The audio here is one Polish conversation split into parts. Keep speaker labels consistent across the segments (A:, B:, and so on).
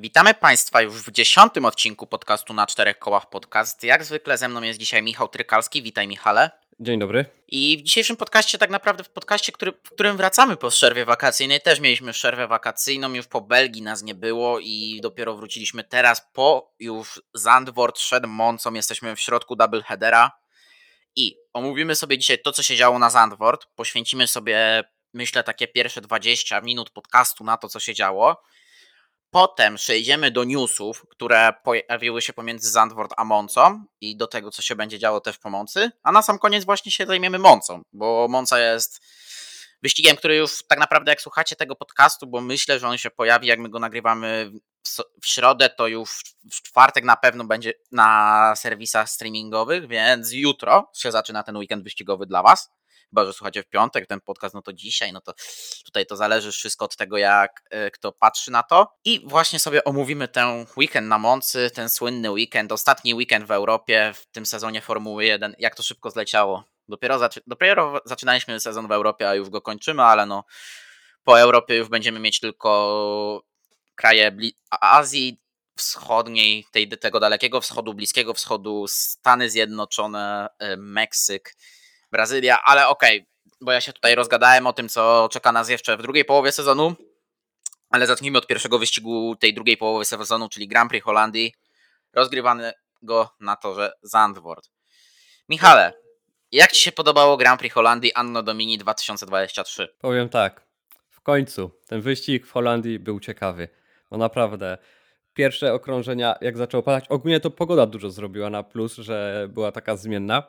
A: Witamy Państwa już w dziesiątym odcinku podcastu na czterech kołach podcast. Jak zwykle ze mną jest dzisiaj Michał Trykalski. Witaj Michale.
B: Dzień dobry.
A: I w dzisiejszym podcaście, tak naprawdę w podcaście, który, w którym wracamy po przerwie wakacyjnej, też mieliśmy przerwę wakacyjną, już po Belgii nas nie było i dopiero wróciliśmy teraz po już Zandvoort szedł Moncą, jesteśmy w środku doubleheadera i omówimy sobie dzisiaj to, co się działo na Zandvoort, poświęcimy sobie, myślę, takie pierwsze 20 minut podcastu na to, co się działo Potem przejdziemy do newsów, które pojawiły się pomiędzy Zandvoort a Moncą i do tego, co się będzie działo też po Moncy. A na sam koniec właśnie się zajmiemy Moncą, bo Monca jest wyścigiem, który już tak naprawdę jak słuchacie tego podcastu, bo myślę, że on się pojawi, jak my go nagrywamy w środę, to już w czwartek na pewno będzie na serwisach streamingowych, więc jutro się zaczyna ten weekend wyścigowy dla Was chyba że słuchacie w piątek ten podcast, no to dzisiaj, no to tutaj to zależy wszystko od tego, jak e, kto patrzy na to. I właśnie sobie omówimy ten weekend na Moncy, ten słynny weekend, ostatni weekend w Europie w tym sezonie Formuły 1, jak to szybko zleciało. Dopiero, zaczy dopiero zaczynaliśmy sezon w Europie, a już go kończymy, ale no po Europie już będziemy mieć tylko kraje Azji Wschodniej, tej, tego dalekiego wschodu, bliskiego wschodu, Stany Zjednoczone, e, Meksyk Brazylia, ale okej, okay, bo ja się tutaj rozgadałem o tym, co czeka nas jeszcze w drugiej połowie sezonu, ale zacznijmy od pierwszego wyścigu tej drugiej połowy sezonu, czyli Grand Prix Holandii, rozgrywanego na torze Zandvoort. Michale, jak Ci się podobało Grand Prix Holandii Anno Domini 2023?
B: Powiem tak, w końcu ten wyścig w Holandii był ciekawy, bo naprawdę pierwsze okrążenia, jak zaczęło padać, ogólnie to pogoda dużo zrobiła na plus, że była taka zmienna,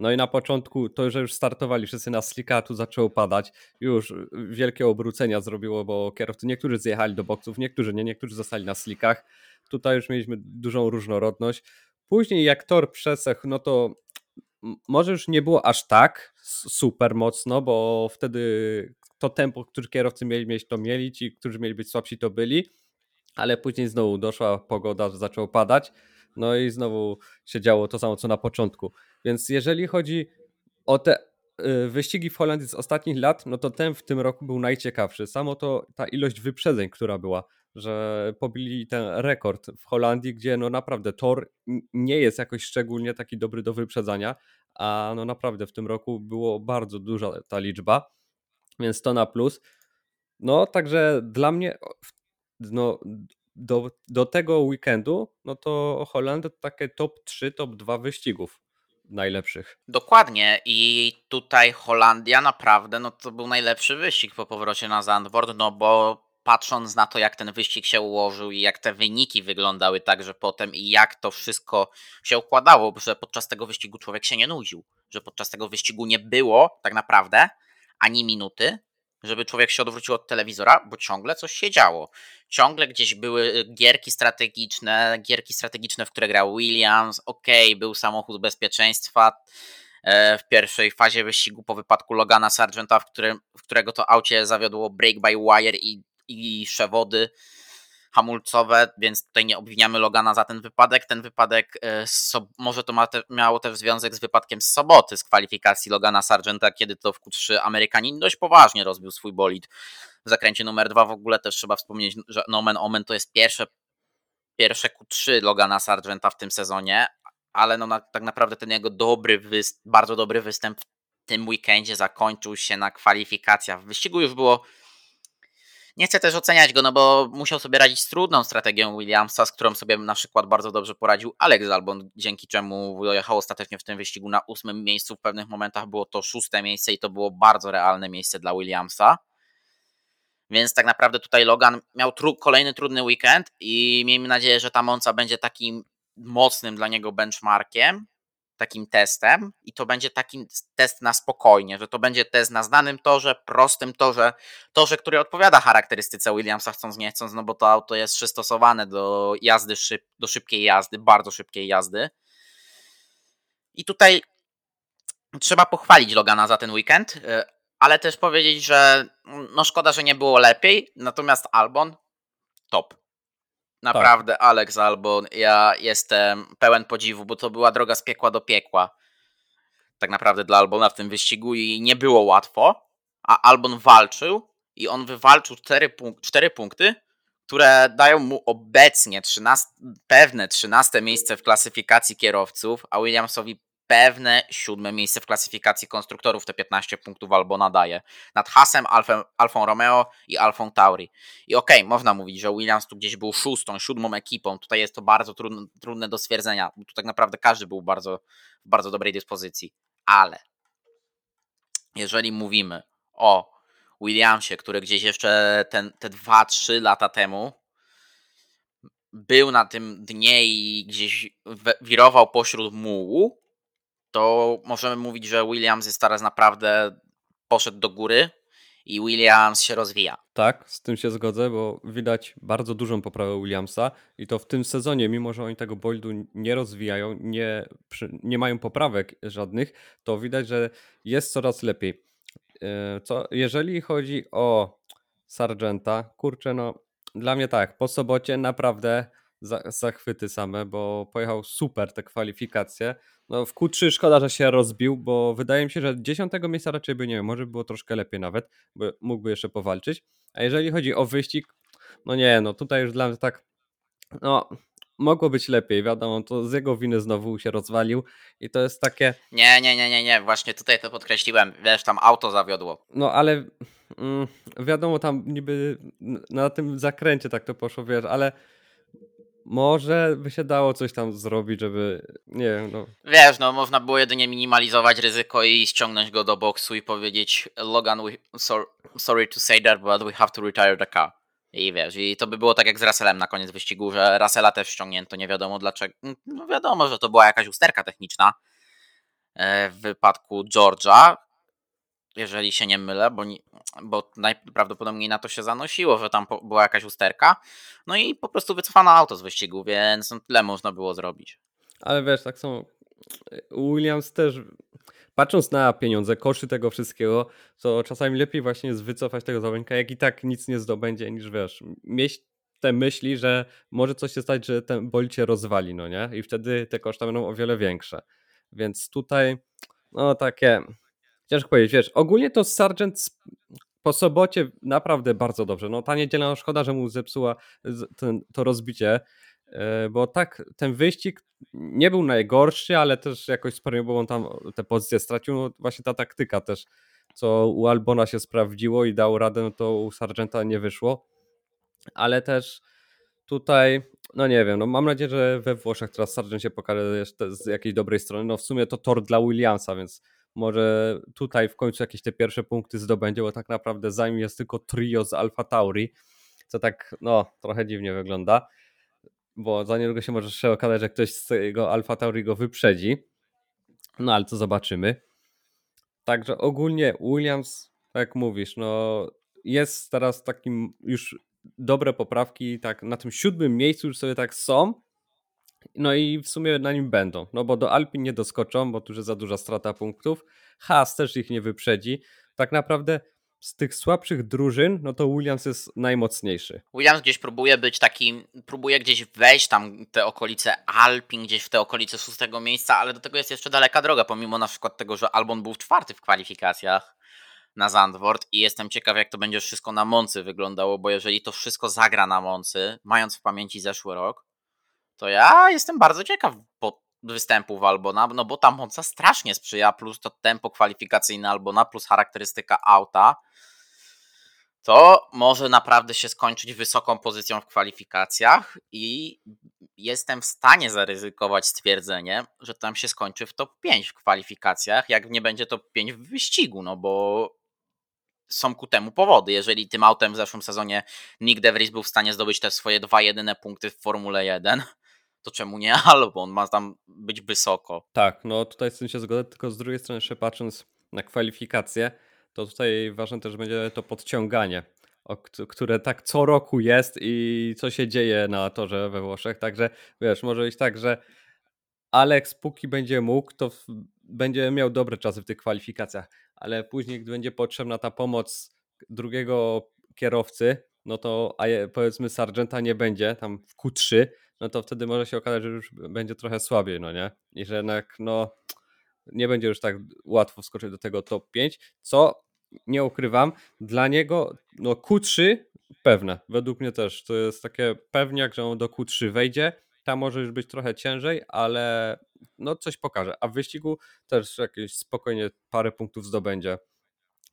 B: no i na początku to, że już startowali wszyscy na slika, tu zaczęło padać. Już wielkie obrócenia zrobiło, bo kierowcy niektórzy zjechali do boksów, niektórzy nie, niektórzy zostali na slikach. Tutaj już mieliśmy dużą różnorodność. Później jak tor przesechł, no to może już nie było aż tak super mocno, bo wtedy to tempo, które kierowcy mieli mieć, to mieli, ci, którzy mieli być słabsi, to byli, ale później znowu doszła pogoda, zaczęło padać, no i znowu się działo to samo co na początku. Więc jeżeli chodzi o te y, wyścigi w Holandii z ostatnich lat, no to ten w tym roku był najciekawszy. Samo to ta ilość wyprzedzeń, która była, że pobili ten rekord w Holandii, gdzie no naprawdę tor nie jest jakoś szczególnie taki dobry do wyprzedzania, a no naprawdę w tym roku było bardzo duża ta liczba, więc to na plus. No także dla mnie no, do, do tego weekendu, no to Holandia to takie top 3, top 2 wyścigów najlepszych.
A: Dokładnie i tutaj Holandia naprawdę, no to był najlepszy wyścig po powrocie na Zandvoort, no bo patrząc na to, jak ten wyścig się ułożył i jak te wyniki wyglądały także potem i jak to wszystko się układało, że podczas tego wyścigu człowiek się nie nudził, że podczas tego wyścigu nie było tak naprawdę ani minuty, żeby człowiek się odwrócił od telewizora, bo ciągle coś się działo. Ciągle gdzieś były gierki strategiczne, gierki strategiczne, w które grał Williams, ok, był samochód bezpieczeństwa e, w pierwszej fazie wyścigu po wypadku Logana Sargenta, w, którym, w którego to aucie zawiodło break by wire i, i przewody hamulcowe, więc tutaj nie obwiniamy Logana za ten wypadek. Ten wypadek e, so, może to ma te, miało też związek z wypadkiem z soboty, z kwalifikacji Logana Sargenta, kiedy to w Q3 Amerykanin dość poważnie rozbił swój bolid w zakręcie numer dwa. W ogóle też trzeba wspomnieć, że Nomen Omen to jest pierwsze, pierwsze Q3 Logana Sargenta w tym sezonie, ale no na, tak naprawdę ten jego dobry, bardzo dobry występ w tym weekendzie zakończył się na kwalifikacjach. W wyścigu już było nie chcę też oceniać go, no bo musiał sobie radzić z trudną strategią Williamsa, z którą sobie na przykład bardzo dobrze poradził Alex Albon, dzięki czemu dojechał ostatecznie w tym wyścigu na ósmym miejscu. W pewnych momentach było to szóste miejsce i to było bardzo realne miejsce dla Williamsa. Więc tak naprawdę tutaj Logan miał tru kolejny trudny weekend i miejmy nadzieję, że ta Monza będzie takim mocnym dla niego benchmarkiem takim testem i to będzie taki test na spokojnie, że to będzie test na znanym torze, prostym torze, torze, który odpowiada charakterystyce Williamsa chcąc nie chcąc, no bo to auto jest przystosowane do jazdy, szyb, do szybkiej jazdy, bardzo szybkiej jazdy. I tutaj trzeba pochwalić Logana za ten weekend, y, ale też powiedzieć, że no szkoda, że nie było lepiej, natomiast Albon top. Naprawdę, tak. Alex Albon, ja jestem pełen podziwu, bo to była droga z piekła do piekła. Tak naprawdę dla Albona w tym wyścigu i nie było łatwo, a Albon walczył i on wywalczył cztery, punk cztery punkty, które dają mu obecnie 13, pewne 13 miejsce w klasyfikacji kierowców, a Williamsowi pewne siódme miejsce w klasyfikacji konstruktorów, te 15 punktów albo nadaje. Nad Hasem, Alfą, Alfą Romeo i Alfą Tauri. I okej, okay, można mówić, że Williams tu gdzieś był szóstą, siódmą ekipą. Tutaj jest to bardzo trudne, trudne do stwierdzenia. Tu tak naprawdę każdy był bardzo, w bardzo dobrej dyspozycji. Ale jeżeli mówimy o Williamsie, który gdzieś jeszcze ten, te 2-3 lata temu był na tym dnie i gdzieś wirował pośród mułu, to możemy mówić, że Williams jest teraz naprawdę poszedł do góry i Williams się rozwija.
B: Tak, z tym się zgodzę, bo widać bardzo dużą poprawę Williamsa i to w tym sezonie, mimo że oni tego boldu nie rozwijają, nie, nie mają poprawek żadnych, to widać, że jest coraz lepiej. E, co, jeżeli chodzi o Sargenta, kurczę, no dla mnie tak, po sobocie naprawdę zachwyty same, bo pojechał super te kwalifikacje. No w Q3 szkoda, że się rozbił, bo wydaje mi się, że dziesiątego miejsca raczej by nie miał, może by było troszkę lepiej nawet, bo mógłby jeszcze powalczyć. A jeżeli chodzi o wyścig, no nie, no tutaj już dla mnie tak, no mogło być lepiej, wiadomo, to z jego winy znowu się rozwalił i to jest takie...
A: Nie, nie, nie, nie, nie, właśnie tutaj to podkreśliłem, wiesz, tam auto zawiodło.
B: No ale mm, wiadomo, tam niby na tym zakręcie tak to poszło, wiesz, ale może by się dało coś tam zrobić, żeby. Nie wiem, no.
A: Wiesz, no można było jedynie minimalizować ryzyko i ściągnąć go do boksu i powiedzieć Logan, we, so, sorry to say that, but we have to retire the car. I wiesz, i to by było tak jak z Russellem na koniec wyścigu, że Russella też ściągnięto, nie wiadomo dlaczego. No wiadomo, że to była jakaś usterka techniczna e, w wypadku George'a, jeżeli się nie mylę, bo, bo najprawdopodobniej na to się zanosiło, że tam była jakaś usterka. No i po prostu wycofano auto z wyścigu, więc no tyle można było zrobić.
B: Ale wiesz, tak są. Williams też, patrząc na pieniądze, koszy tego wszystkiego, to czasami lepiej właśnie jest wycofać tego zawodnika, jak i tak nic nie zdobędzie, niż wiesz, mieć te myśli, że może coś się stać, że ten bolid się rozwali, no nie? I wtedy te koszty będą o wiele większe. Więc tutaj, no takie ciężko powiedzieć, wiesz, ogólnie to Sargent po sobocie naprawdę bardzo dobrze. No ta niedziela, no szkoda, że mu zepsuła ten, to rozbicie, e, bo tak ten wyścig nie był najgorszy, ale też jakoś on tam te pozycje stracił. No właśnie ta taktyka też, co u Albona się sprawdziło i dał radę, no to u Sargenta nie wyszło. Ale też tutaj, no nie wiem, no mam nadzieję, że we Włoszech teraz Sargent się pokaże z jakiejś dobrej strony. No w sumie to tor dla Williamsa, więc może tutaj w końcu jakieś te pierwsze punkty zdobędzie, bo tak naprawdę za nim jest tylko trio z Alfa Tauri, co tak no trochę dziwnie wygląda, bo za niedługo się może się okazać, że ktoś z tego Alfa Tauri go wyprzedzi, no ale to zobaczymy. Także ogólnie Williams, tak jak mówisz, no jest teraz takim już dobre poprawki, tak na tym siódmym miejscu już sobie tak są, no i w sumie na nim będą, no bo do Alpin nie doskoczą, bo tu jest za duża strata punktów. Haas też ich nie wyprzedzi. Tak naprawdę z tych słabszych drużyn, no to Williams jest najmocniejszy.
A: Williams gdzieś próbuje być taki, próbuje gdzieś wejść tam te okolice Alpin, gdzieś w te okolice szóstego miejsca, ale do tego jest jeszcze daleka droga, pomimo na przykład tego, że Albon był czwarty w kwalifikacjach na Zandvoort i jestem ciekaw, jak to będzie wszystko na Moncy wyglądało, bo jeżeli to wszystko zagra na Moncy, mając w pamięci zeszły rok, to ja jestem bardzo ciekaw po występów Albona, no bo ta moca strasznie sprzyja, plus to tempo kwalifikacyjne Albona, plus charakterystyka auta, to może naprawdę się skończyć wysoką pozycją w kwalifikacjach i jestem w stanie zaryzykować stwierdzenie, że tam się skończy w top 5 w kwalifikacjach, jak nie będzie top 5 w wyścigu, no bo są ku temu powody. Jeżeli tym autem w zeszłym sezonie Nick DeVries był w stanie zdobyć te swoje dwa jedyne punkty w Formule 1, to czemu nie Albon? Ma tam być wysoko.
B: Tak, no tutaj z tym się zgodzę, tylko z drugiej strony jeszcze patrząc na kwalifikacje, to tutaj ważne też będzie to podciąganie, które tak co roku jest i co się dzieje na torze we Włoszech, także wiesz, może być tak, że Alex póki będzie mógł, to będzie miał dobre czasy w tych kwalifikacjach, ale później, gdy będzie potrzebna ta pomoc drugiego kierowcy, no to a powiedzmy Sargenta nie będzie tam w Q3, no to wtedy może się okazać, że już będzie trochę słabiej, no nie? I że jednak, no, nie będzie już tak łatwo wskoczyć do tego top 5, co nie ukrywam, dla niego, no Q3 Pewne, według mnie też. To jest takie pewniak, że on do Q3 wejdzie. Tam może już być trochę ciężej, ale no coś pokaże. A w wyścigu też jakieś spokojnie parę punktów zdobędzie.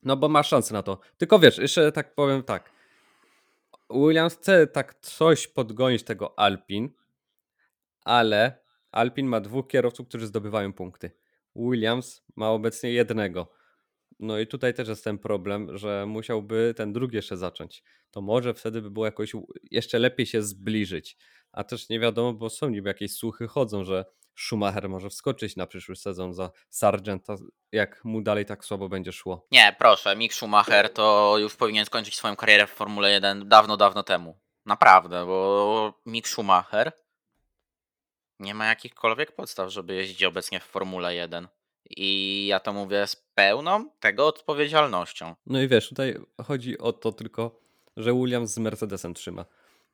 B: No bo ma szansę na to. Tylko wiesz, jeszcze tak powiem tak. Williams chce tak coś podgonić tego Alpin, ale Alpin ma dwóch kierowców, którzy zdobywają punkty. Williams ma obecnie jednego. No i tutaj też jest ten problem, że musiałby ten drugi jeszcze zacząć. To może wtedy by było jakoś jeszcze lepiej się zbliżyć. A też nie wiadomo, bo są niby jakieś słuchy chodzą, że Schumacher może wskoczyć na przyszły sezon za Sargenta, jak mu dalej tak słabo będzie szło.
A: Nie, proszę, Mick Schumacher to już powinien skończyć swoją karierę w Formule 1 dawno, dawno temu. Naprawdę, bo Mick Schumacher nie ma jakichkolwiek podstaw, żeby jeździć obecnie w Formule 1. I ja to mówię z pełną tego odpowiedzialnością.
B: No i wiesz, tutaj chodzi o to tylko, że Williams z Mercedesem trzyma.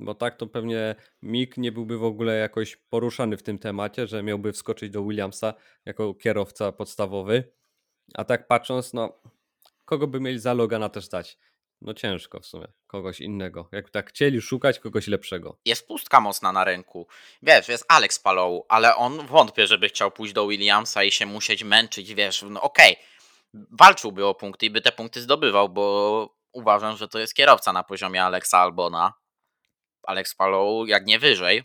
B: Bo tak to pewnie Mick nie byłby w ogóle jakoś poruszany w tym temacie, że miałby wskoczyć do Williamsa jako kierowca podstawowy. A tak patrząc, no kogo by mieli za Logana też dać? No ciężko w sumie. Kogoś innego. Jak tak chcieli szukać kogoś lepszego.
A: Jest pustka mocna na rynku. Wiesz, jest Alex Palou, ale on wątpię, żeby chciał pójść do Williamsa i się musieć męczyć, wiesz, no okej. Okay. Walczyłby o punkty i by te punkty zdobywał, bo uważam, że to jest kierowca na poziomie Alexa Albona. Alex Palou jak nie wyżej.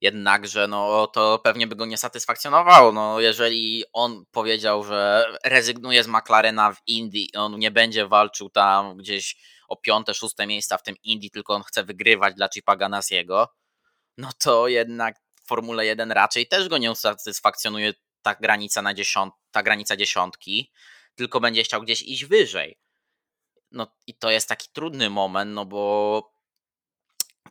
A: Jednakże no, to pewnie by go nie satysfakcjonowało. No, jeżeli on powiedział, że rezygnuje z McLarena w Indii, on nie będzie walczył tam gdzieś o piąte, szóste miejsca w tym Indii, tylko on chce wygrywać dla Chipa Ganasiego, no to jednak w Formule 1 raczej też go nie usatysfakcjonuje ta granica, na dziesiąt, ta granica dziesiątki, tylko będzie chciał gdzieś iść wyżej. No i to jest taki trudny moment, no bo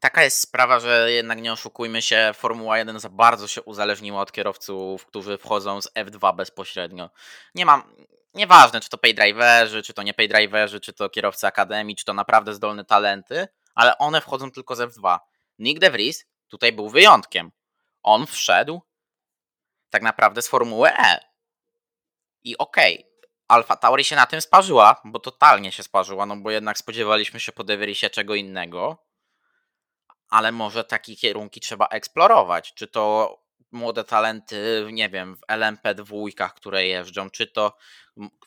A: taka jest sprawa, że jednak nie oszukujmy się, Formuła 1 za bardzo się uzależniła od kierowców, którzy wchodzą z F2 bezpośrednio. Nie mam, nieważne czy to paydriverzy, czy to nie paydriverzy, czy to kierowcy akademii, czy to naprawdę zdolne talenty, ale one wchodzą tylko z F2. Nick De Vries tutaj był wyjątkiem. On wszedł tak naprawdę z Formuły E. I okej, okay, Alfa Tauri się na tym sparzyła, bo totalnie się sparzyła, no bo jednak spodziewaliśmy się po De Vriesie czego innego ale może takie kierunki trzeba eksplorować. Czy to młode talenty, nie wiem, w LMP2, które jeżdżą, czy to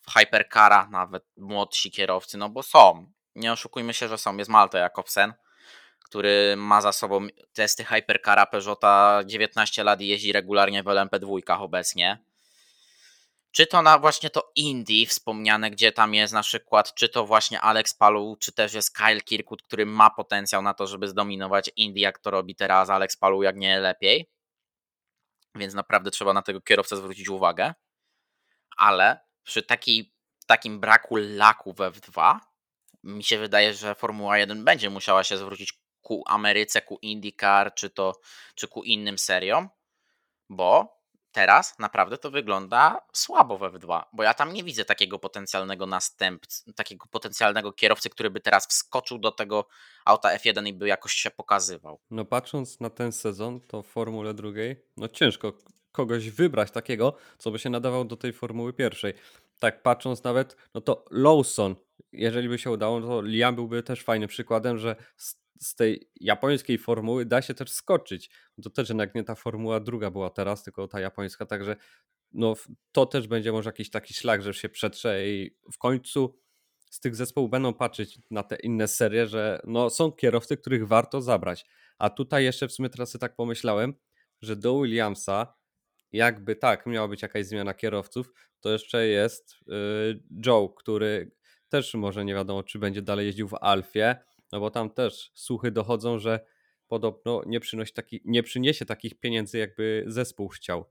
A: w Hypercara nawet młodsi kierowcy, no bo są. Nie oszukujmy się, że są. Jest Malta Jakobsen, który ma za sobą testy Hypercara Peugeota 19 lat i jeździ regularnie w LMP2 obecnie. Czy to na właśnie to Indie wspomniane, gdzie tam jest na przykład, czy to właśnie Alex Palu, czy też jest Kyle Kirkwood, który ma potencjał na to, żeby zdominować Indie, jak to robi teraz Alex Palu, jak nie lepiej. Więc naprawdę trzeba na tego kierowcę zwrócić uwagę. Ale przy taki, takim braku laku w F2 mi się wydaje, że Formuła 1 będzie musiała się zwrócić ku Ameryce, ku IndyCar, czy to, czy ku innym seriom, bo teraz naprawdę to wygląda słabo w F2, bo ja tam nie widzę takiego potencjalnego następcy, takiego potencjalnego kierowcy, który by teraz wskoczył do tego auta F1 i by jakoś się pokazywał.
B: No patrząc na ten sezon, to w Formule drugiej, no ciężko kogoś wybrać takiego, co by się nadawał do tej Formuły pierwszej. Tak patrząc nawet, no to Lawson, jeżeli by się udało, to Liam byłby też fajnym przykładem, że z tej japońskiej formuły da się też skoczyć. To też jednak nie ta formuła druga była teraz, tylko ta japońska, także no, to też będzie może jakiś taki szlak, że się przetrze i w końcu z tych zespołów będą patrzeć na te inne serie, że no, są kierowcy, których warto zabrać. A tutaj jeszcze w sumie teraz sobie tak pomyślałem, że do Williamsa jakby tak, miała być jakaś zmiana kierowców, to jeszcze jest yy, Joe, który też może nie wiadomo, czy będzie dalej jeździł w Alfie, no bo tam też słuchy dochodzą, że podobno nie, przynosi taki, nie przyniesie takich pieniędzy, jakby zespół chciał.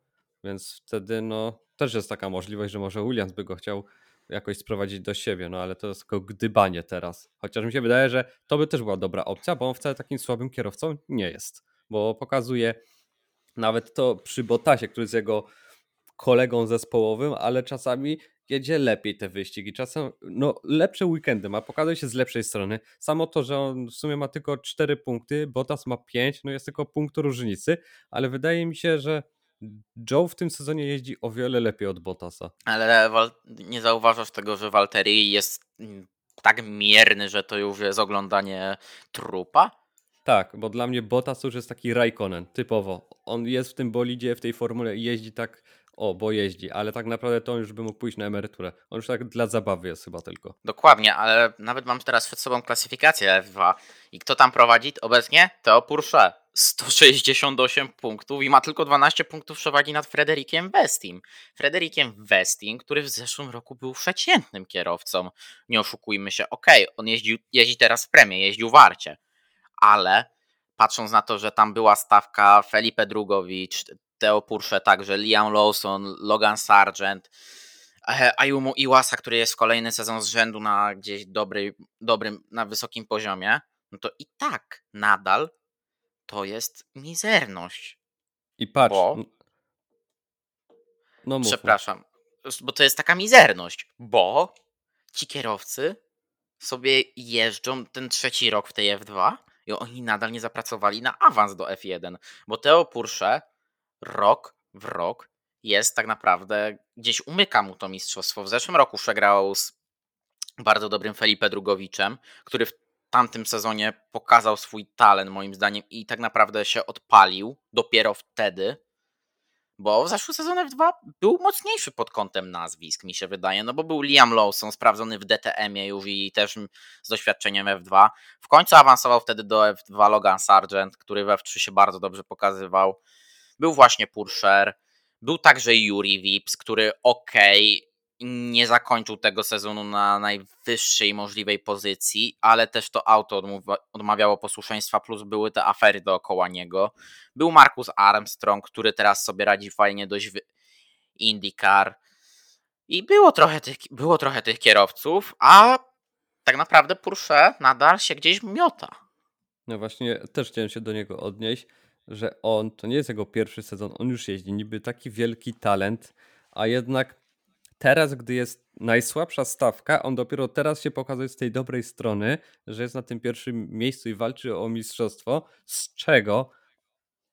B: Więc wtedy no, też jest taka możliwość, że może Williams by go chciał jakoś sprowadzić do siebie, no ale to jest tylko gdybanie teraz. Chociaż mi się wydaje, że to by też była dobra opcja, bo on wcale takim słabym kierowcą nie jest. Bo pokazuje nawet to przy Botasie, który jest jego kolegą zespołowym, ale czasami jedzie lepiej te wyścigi. Czasem no, lepsze weekendy ma, pokazuje się z lepszej strony. Samo to, że on w sumie ma tylko 4 punkty, Bottas ma 5, no jest tylko punkt różnicy, ale wydaje mi się, że Joe w tym sezonie jeździ o wiele lepiej od Bottasa.
A: Ale nie zauważasz tego, że Walteri jest tak mierny, że to już jest oglądanie trupa?
B: Tak, bo dla mnie Bottas już jest taki Raikkonen, typowo. On jest w tym bolidzie, w tej formule i jeździ tak, o, bo jeździ, ale tak naprawdę to on już by mógł pójść na emeryturę. On już tak dla zabawy jest chyba tylko.
A: Dokładnie, ale nawet mam teraz przed sobą klasyfikację F2 i kto tam prowadzi obecnie? Teo Pursze. 168 punktów i ma tylko 12 punktów przewagi nad Frederikiem Westim. Frederikiem Westim, który w zeszłym roku był przeciętnym kierowcą. Nie oszukujmy się, okej, okay, on jeździł, jeździ teraz w premie, jeździł w Arcie, ale patrząc na to, że tam była stawka Felipe Drugowicz, Teo Pursze, także Liam Lawson, Logan Sargent, e, Ayumu Iwasa, który jest kolejny sezon z rzędu na gdzieś dobry, dobrym, na wysokim poziomie, no to i tak nadal to jest mizerność.
B: I patrz.
A: Bo,
B: no mów,
A: przepraszam, bo to jest taka mizerność, bo ci kierowcy sobie jeżdżą ten trzeci rok w tej F2 i oni nadal nie zapracowali na awans do F1, bo Teo Pursze rok w rok jest tak naprawdę, gdzieś umyka mu to mistrzostwo. W zeszłym roku przegrał z bardzo dobrym Felipe Drugowiczem, który w tamtym sezonie pokazał swój talent moim zdaniem i tak naprawdę się odpalił dopiero wtedy, bo w zeszłym sezonie F2 był mocniejszy pod kątem nazwisk, mi się wydaje, no bo był Liam Lawson sprawdzony w DTM-ie już i też z doświadczeniem F2. W końcu awansował wtedy do F2 Logan Sargent, który w F3 się bardzo dobrze pokazywał. Był właśnie Purscher, był także Yuri Vips, który ok, nie zakończył tego sezonu na najwyższej możliwej pozycji, ale też to auto odmawiało posłuszeństwa, plus były te afery dookoła niego. Był Marcus Armstrong, który teraz sobie radzi fajnie dość w IndyCar. I było trochę tych, było trochę tych kierowców, a tak naprawdę Porsche nadal się gdzieś miota.
B: No właśnie, też chciałem się do niego odnieść, że on, to nie jest jego pierwszy sezon, on już jeździ, niby taki wielki talent, a jednak teraz, gdy jest najsłabsza stawka, on dopiero teraz się pokazuje z tej dobrej strony, że jest na tym pierwszym miejscu i walczy o mistrzostwo, z czego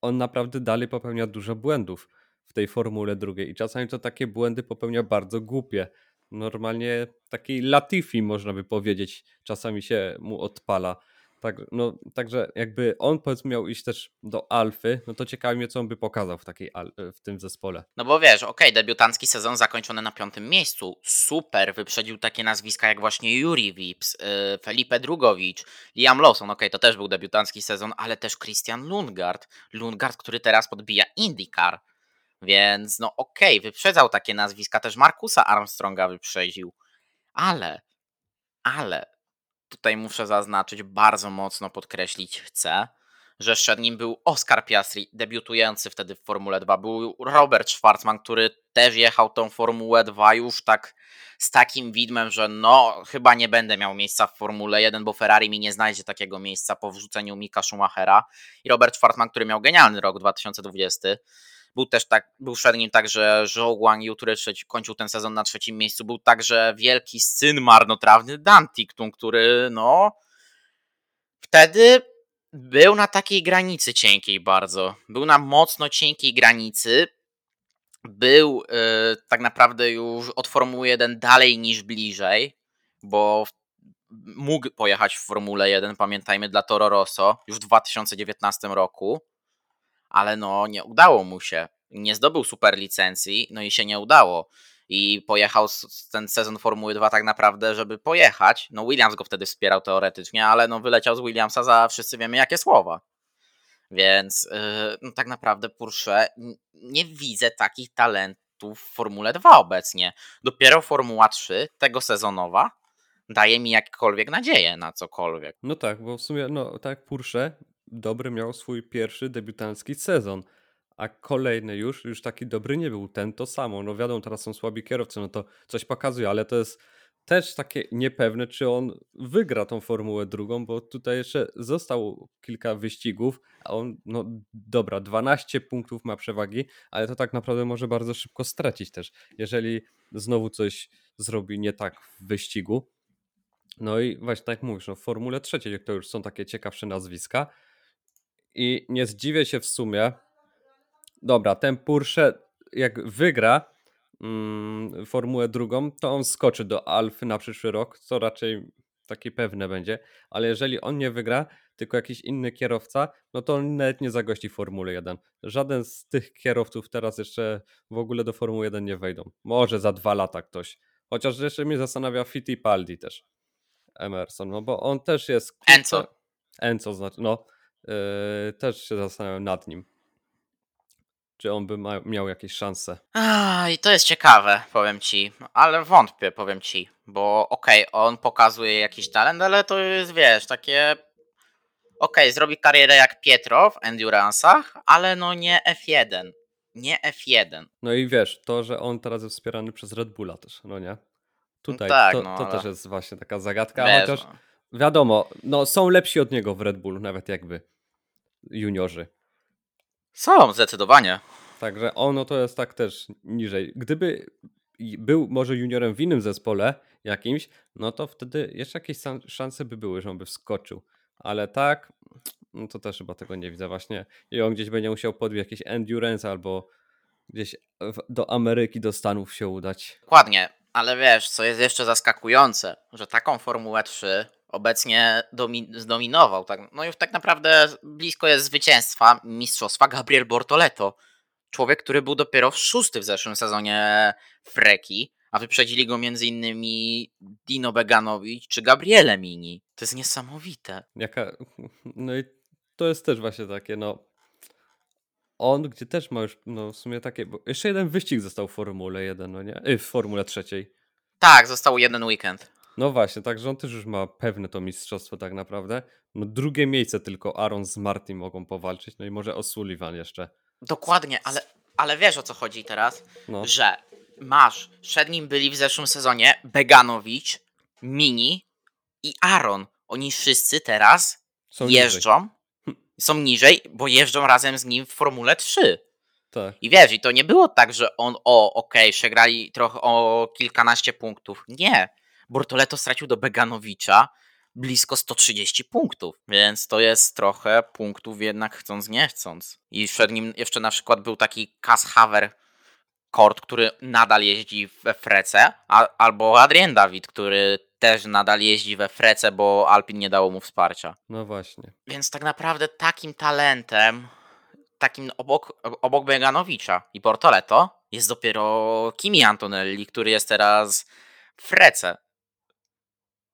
B: on naprawdę dalej popełnia dużo błędów w tej formule drugiej i czasami to takie błędy popełnia bardzo głupie. Normalnie takiej Latifi można by powiedzieć, czasami się mu odpala. Tak, no, także jakby on powiedzmy miał iść też do Alfy, no to ciekawi mnie, co on by pokazał w, takiej, w tym zespole.
A: No bo wiesz, okej, okay, debiutancki sezon zakończony na piątym miejscu. Super, wyprzedził takie nazwiska jak właśnie Yuri Vips, yy, Felipe Drugowicz, Liam Lawson, okej, okay, to też był debiutancki sezon, ale też Christian Lundgaard. Lundgaard, który teraz podbija IndyCar. Więc no okej, okay, wyprzedzał takie nazwiska, też Markusa Armstronga wyprzedził. Ale, ale tutaj muszę zaznaczyć, bardzo mocno podkreślić chcę, że szedł nim był Oscar Piastri, debiutujący wtedy w Formule 2. Był Robert Schwarzman, który też jechał tą Formułę 2 już tak z takim widmem, że no chyba nie będę miał miejsca w Formule 1, bo Ferrari mi nie znajdzie takiego miejsca po wrzuceniu Mika Schumachera. I Robert Schwarzman, który miał genialny rok 2020 był też tak, był przed nim także Zhou Guangyu, który trzeci, kończył ten sezon na trzecim miejscu. Był także wielki syn marnotrawny Dantiktum, który no wtedy był na takiej granicy cienkiej bardzo. Był na mocno cienkiej granicy. Był yy, tak naprawdę już od Formuły 1 dalej niż bliżej, bo mógł pojechać w Formule 1, pamiętajmy, dla Toro Rosso już w 2019 roku ale no nie udało mu się. Nie zdobył super licencji, no i się nie udało. I pojechał ten sezon Formuły 2 tak naprawdę, żeby pojechać. No Williams go wtedy wspierał teoretycznie, ale no wyleciał z Williamsa za wszyscy wiemy jakie słowa. Więc yy, no tak naprawdę Porsche nie widzę takich talentów w Formule 2 obecnie. Dopiero Formuła 3 tego sezonowa daje mi jakkolwiek nadzieję na cokolwiek.
B: No tak, bo w sumie no tak Porsche dobry miał swój pierwszy debiutancki sezon, a kolejny już, już taki dobry nie był. Ten to samo. No wiadomo, teraz są słabi kierowcy, no to coś pokazuje, ale to jest też takie niepewne, czy on wygra tą Formułę drugą, bo tutaj jeszcze został kilka wyścigów, a on, no dobra, 12 punktów ma przewagi, ale to tak naprawdę może bardzo szybko stracić też, jeżeli znowu coś zrobi nie tak w wyścigu. No i właśnie tak jak mówisz, no w Formule trzeciej to już są takie ciekawsze nazwiska, i nie zdziwię się w sumie. Dobra, ten Porsche jak wygra mm, Formułę drugą, to on skoczy do Alfy na przyszły rok, co raczej takie pewne będzie, ale jeżeli on nie wygra, tylko jakiś inny kierowca, no to on nawet nie zagości w Formule 1. Żaden z tych kierowców teraz jeszcze w ogóle do Formuły 1 nie wejdą. Może za dwa lata ktoś. Chociaż jeszcze mnie zastanawia Fittipaldi też. Emerson, no bo on też jest...
A: Enzo.
B: Enzo znaczy, no. Yy, też się zastanawiam nad nim. Czy on by ma, miał jakieś szanse.
A: A, I to jest ciekawe, powiem ci, ale wątpię, powiem ci, bo okej, on pokazuje jakiś talent, ale to jest, wiesz, takie... Okej, zrobi karierę jak Pietro w Endurance'ach, ale no nie F1. Nie F1.
B: No i wiesz, to, że on teraz jest wspierany przez Red Bulla też, no nie? Tutaj
A: tak,
B: to,
A: no,
B: to
A: ale-
B: też jest właśnie taka zagadka,
A: Wiesz,
B: chociaż
A: no.
B: wiadomo, no są lepsi od niego w Red Bull, nawet jakby juniorzy.
A: Są, zdecydowanie.
B: Także ono to jest tak też niżej. Gdyby był może juniorem w innym zespole jakimś, no to wtedy jeszcze jakieś szanse by były, że on by wskoczył. Ale tak, no to też chyba tego nie widzę właśnie. I on gdzieś będzie musiał podbić jakiś endurance albo gdzieś do Ameryki, do Stanów się udać.
A: Dokładnie, ale wiesz, co jest jeszcze zaskakujące, że taką Formułę 3 obecnie domi- zdominował. Tak, no już tak naprawdę blisko jest zwycięstwa, mistrzostwa Gabriel Bortoleto. Człowiek, który był dopiero w szósty w zeszłym sezonie Freki, a wyprzedzili go m.in. Dino Beganowicz czy Gabriele Mini. To jest niesamowite.
B: Jaka, no i to jest też właśnie takie, no. On, gdzie też ma już, no w sumie takie, bo jeszcze jeden wyścig został w Formule 1, no nie? Y, w Formule trzeciej.
A: Tak, został jeden weekend.
B: No właśnie, także on też już ma pewne to mistrzostwo tak naprawdę. No drugie miejsce tylko Aaron z Martin mogą powalczyć, no i może O'Sullivan jeszcze.
A: Dokładnie, ale, ale wiesz o co chodzi teraz?
B: No,
A: że masz, przed nim byli w zeszłym sezonie Beganowicz, Mini i Aaron. Oni wszyscy teraz
B: są niżej.
A: jeżdżą, są niżej, bo jeżdżą razem z nim w Formule 3.
B: Tak,
A: I wiesz, i to nie było tak, że on, o, okej, przegrali trochę o kilkanaście punktów. Nie. Bortoleto stracił do Beganowicza blisko 130 punktów, więc to jest trochę punktów jednak chcąc nie chcąc. I przed nim jeszcze na przykład był taki Cas Haver Kort, który nadal jeździ we Frece, a, albo Adrien David, który też nadal jeździ we Frece, bo Alpin nie dało mu wsparcia.
B: no właśnie.
A: Więc tak naprawdę takim talentem, takim obok, obok Beganowicza i Portoleto jest dopiero Kimi Antonelli, który jest teraz w Frece.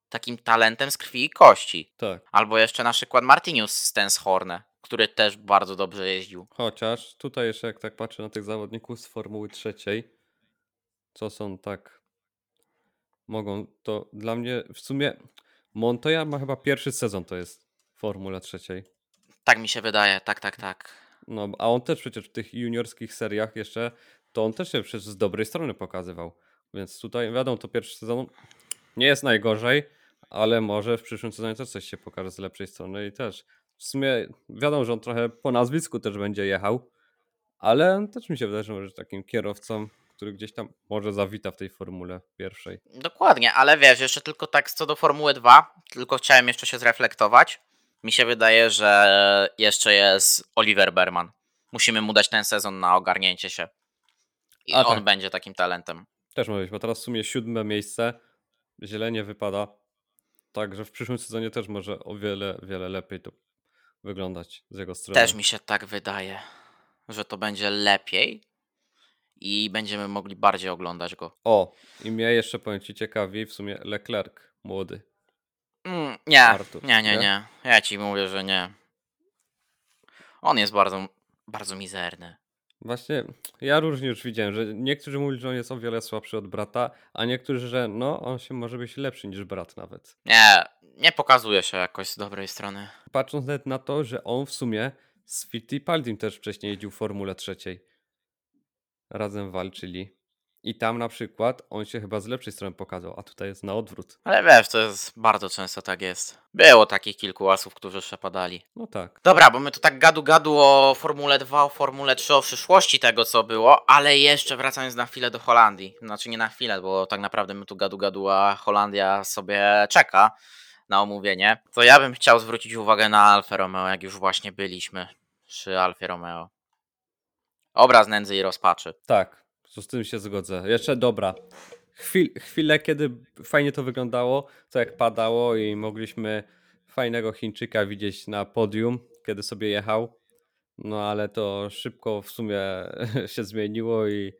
A: Takim talentem z krwi i kości.
B: Tak.
A: Albo jeszcze na przykład Martinius Stenshorne, który też bardzo dobrze jeździł.
B: Chociaż tutaj jeszcze jak tak patrzę na tych zawodników z Formuły trzeciej, co są tak mogą, to dla mnie w sumie Montoya ma chyba pierwszy sezon to jest w Formule trzeciej.
A: Tak mi się wydaje, tak, tak, tak.
B: No, a on też przecież w tych juniorskich seriach jeszcze, to on też się przecież z dobrej strony pokazywał. Więc tutaj wiadomo, to pierwszy sezon nie jest najgorzej, ale może w przyszłym sezonie też coś się pokaże z lepszej strony i też. W sumie wiadomo, że on trochę po nazwisku też będzie jechał, ale też mi się wydaje, że może takim kierowcą, który gdzieś tam może zawita w tej formule pierwszej.
A: Dokładnie, ale wiesz, jeszcze tylko tak co do Formuły 2, tylko chciałem jeszcze się zreflektować. Mi się wydaje, że jeszcze jest Oliver Berman. Musimy mu dać ten sezon na ogarnięcie się. I
B: A
A: on
B: tak.
A: będzie takim talentem.
B: Też być, bo teraz w sumie siódme miejsce, źle nie wypada. Także w przyszłym sezonie też może o wiele, wiele lepiej to wyglądać z jego strony.
A: Też mi się tak wydaje, że to będzie lepiej i będziemy mogli bardziej oglądać go.
B: O, i mnie jeszcze powiem ci ciekawi, w sumie Leclerc, młody.
A: Mm, nie,
B: Artur,
A: nie, nie,
B: nie?
A: nie. Ja ci mówię, że nie. On jest bardzo, bardzo mizerny.
B: Właśnie, ja różnie już widziałem, że niektórzy mówili, że on jest o wiele słabszy od brata, a niektórzy, że no, on się może być lepszy niż brat nawet.
A: Nie, nie pokazuje się jakoś z dobrej strony.
B: Patrząc nawet na to, że on w sumie z Fittipaldim też wcześniej jeździł w Formule trzeciej. Razem walczyli. I tam na przykład on się chyba z lepszej strony pokazał, a tutaj jest na odwrót.
A: Ale wiesz, to jest bardzo często tak jest. Było takich kilku asów, którzy przepadali.
B: No tak.
A: Dobra, bo my tu tak gadu gadu o Formule 2, o Formule 3, o przyszłości tego co było, ale jeszcze wracając na chwilę do Holandii. Znaczy nie na chwilę, bo tak naprawdę my tu gadu gadu, a Holandia sobie czeka na omówienie. To ja bym chciał zwrócić uwagę na Alfa Romeo, jak już właśnie byliśmy przy Alfie Romeo. Obraz nędzy i rozpaczy.
B: Tak, z tym się zgodzę. Jeszcze dobra. chwil, chwilę, kiedy fajnie to wyglądało, co jak padało i mogliśmy fajnego Chińczyka widzieć na podium, kiedy sobie jechał. No ale to szybko w sumie się zmieniło i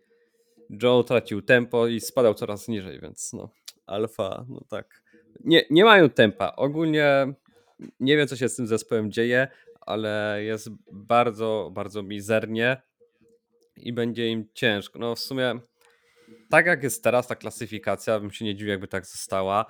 B: Joe tracił tempo i spadał coraz niżej, więc no, Alfa, no tak. Nie, nie mają tempa. Ogólnie nie wiem, co się z tym zespołem dzieje, ale jest bardzo, bardzo mizernie i będzie im ciężko. No w sumie tak jak jest teraz ta klasyfikacja, bym się nie dziwił, jakby tak została,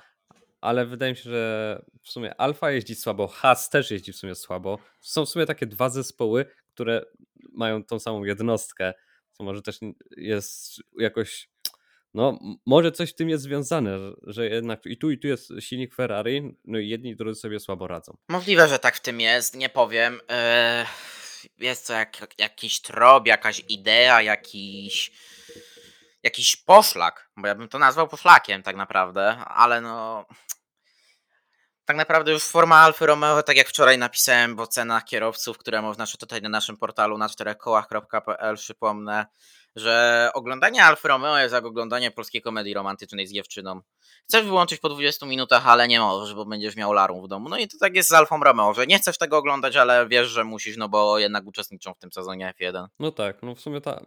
B: ale wydaje mi się, że w sumie Alfa jeździ słabo, Haas też jeździ w sumie słabo. Są w sumie takie dwa zespoły, które mają tą samą jednostkę, co może też jest jakoś no, może coś w tym jest związane, że jednak i tu, i tu jest silnik Ferrari, no i jedni i drudzy sobie słabo radzą.
A: Możliwe, że tak w tym jest, nie powiem. Eee, jest to jak, jakiś trop, jakaś idea, jakiś jakiś poszlak, bo ja bym to nazwał poszlakiem tak naprawdę, ale no tak naprawdę już forma Alfa Romeo, tak jak wczoraj napisałem w ocenach kierowców, które można tutaj na naszym portalu na czterechkołach.pl przypomnę, że oglądanie Alfa Romeo jest jak oglądanie polskiej komedii romantycznej z dziewczyną. Chcesz wyłączyć po 20 minutach, ale nie możesz, bo będziesz miał larum w domu. No i to tak jest z Alfą Romeo, że nie chcesz tego oglądać, ale wiesz, że musisz, no bo jednak uczestniczą w tym sezonie F1.
B: No tak, no w sumie ta,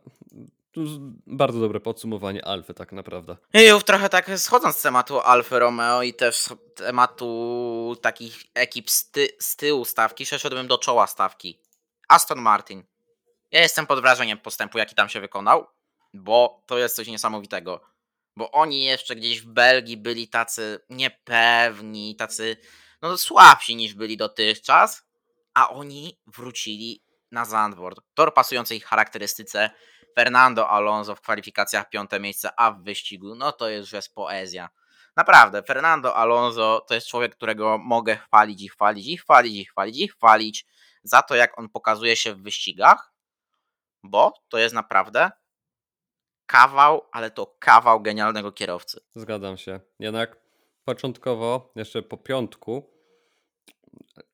B: to bardzo dobre podsumowanie Alfy tak naprawdę.
A: I już trochę tak schodząc z tematu Alfy Romeo i też tematu takich ekip z, ty z tyłu stawki, przeszedłbym do czoła stawki. Aston Martin. Ja jestem pod wrażeniem postępu, jaki tam się wykonał, bo to jest coś niesamowitego. Bo oni jeszcze gdzieś w Belgii byli tacy niepewni, tacy no słabsi niż byli dotychczas, a oni wrócili na Zandvoort. Tor pasującej ich charakterystyce, Fernando Alonso w kwalifikacjach piąte miejsce, a w wyścigu, no to już jest poezja. Naprawdę, Fernando Alonso to jest człowiek, którego mogę chwalić i chwalić i chwalić i chwalić i chwalić za to, jak on pokazuje się w wyścigach, bo to jest naprawdę kawał, ale to kawał genialnego kierowcy.
B: Zgadzam się. Jednak początkowo, jeszcze po piątku,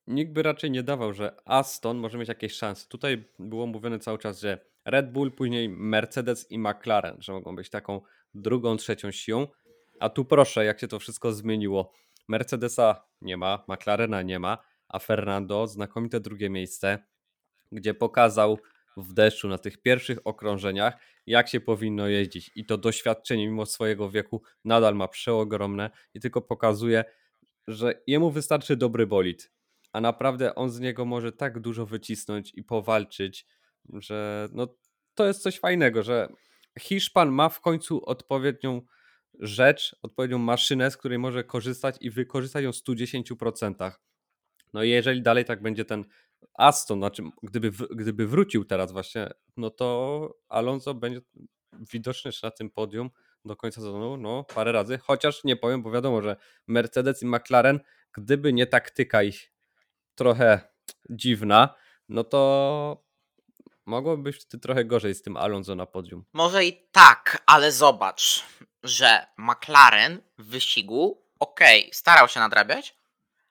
B: nikt by raczej nie dawał, że Aston może mieć jakieś szanse. Tutaj było mówione cały czas, że Red Bull, później Mercedes i McLaren, że mogą być taką drugą, trzecią siłą. A tu proszę, jak się to wszystko zmieniło. Mercedesa nie ma, McLarena nie ma, a Fernando znakomite drugie miejsce, gdzie pokazał w deszczu na tych pierwszych okrążeniach, jak się powinno jeździć. I to doświadczenie, mimo swojego wieku, nadal ma przeogromne i tylko pokazuje, że jemu wystarczy dobry bolid, a naprawdę on z niego może tak dużo wycisnąć i powalczyć, że no, to jest coś fajnego, że Hiszpan ma w końcu odpowiednią rzecz, odpowiednią maszynę, z której może korzystać i wykorzystać ją w 110%. No i jeżeli dalej tak będzie ten Aston, znaczy gdyby, gdyby wrócił teraz właśnie, no to Alonso będzie widoczny na tym podium do końca sezonu, no parę razy, chociaż nie powiem, bo wiadomo, że Mercedes i McLaren, gdyby nie taktyka ich trochę dziwna, no to mogłoby być trochę gorzej z tym Alonso na podium.
A: Może i tak, ale zobacz, że McLaren w wyścigu, okej, okay, starał się nadrabiać,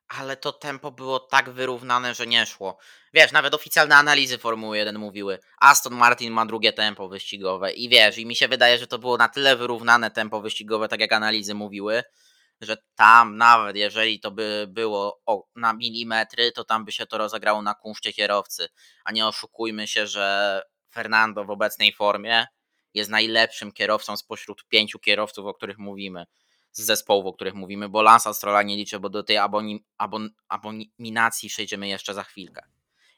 A: ale to tempo było tak wyrównane, że nie szło. Wiesz, nawet oficjalne analizy Formuły 1 mówiły, Aston Martin ma drugie tempo wyścigowe i wiesz, i mi się wydaje, że to było na tyle wyrównane tempo wyścigowe, tak jak analizy mówiły, że tam nawet jeżeli to by było o, na milimetry, to tam by się to rozegrało na kunszcie kierowcy. A nie oszukujmy się, że Fernando w obecnej formie jest najlepszym kierowcą spośród pięciu kierowców, o których mówimy, z zespołów, o których mówimy, bo Lansa Strolla nie liczę, bo do tej aboni, abon, abominacji przejdziemy jeszcze za chwilkę.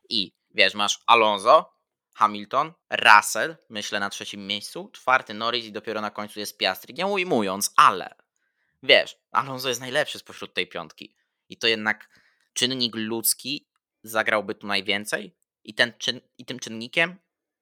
A: I wiesz, masz Alonso, Hamilton, Russell, myślę na trzecim miejscu, czwarty Norris i dopiero na końcu jest Piastri. Nie ujmując, ale wiesz, Alonso jest najlepszy spośród tej piątki. I to jednak czynnik ludzki zagrałby tu najwięcej i, ten czyn, i tym czynnikiem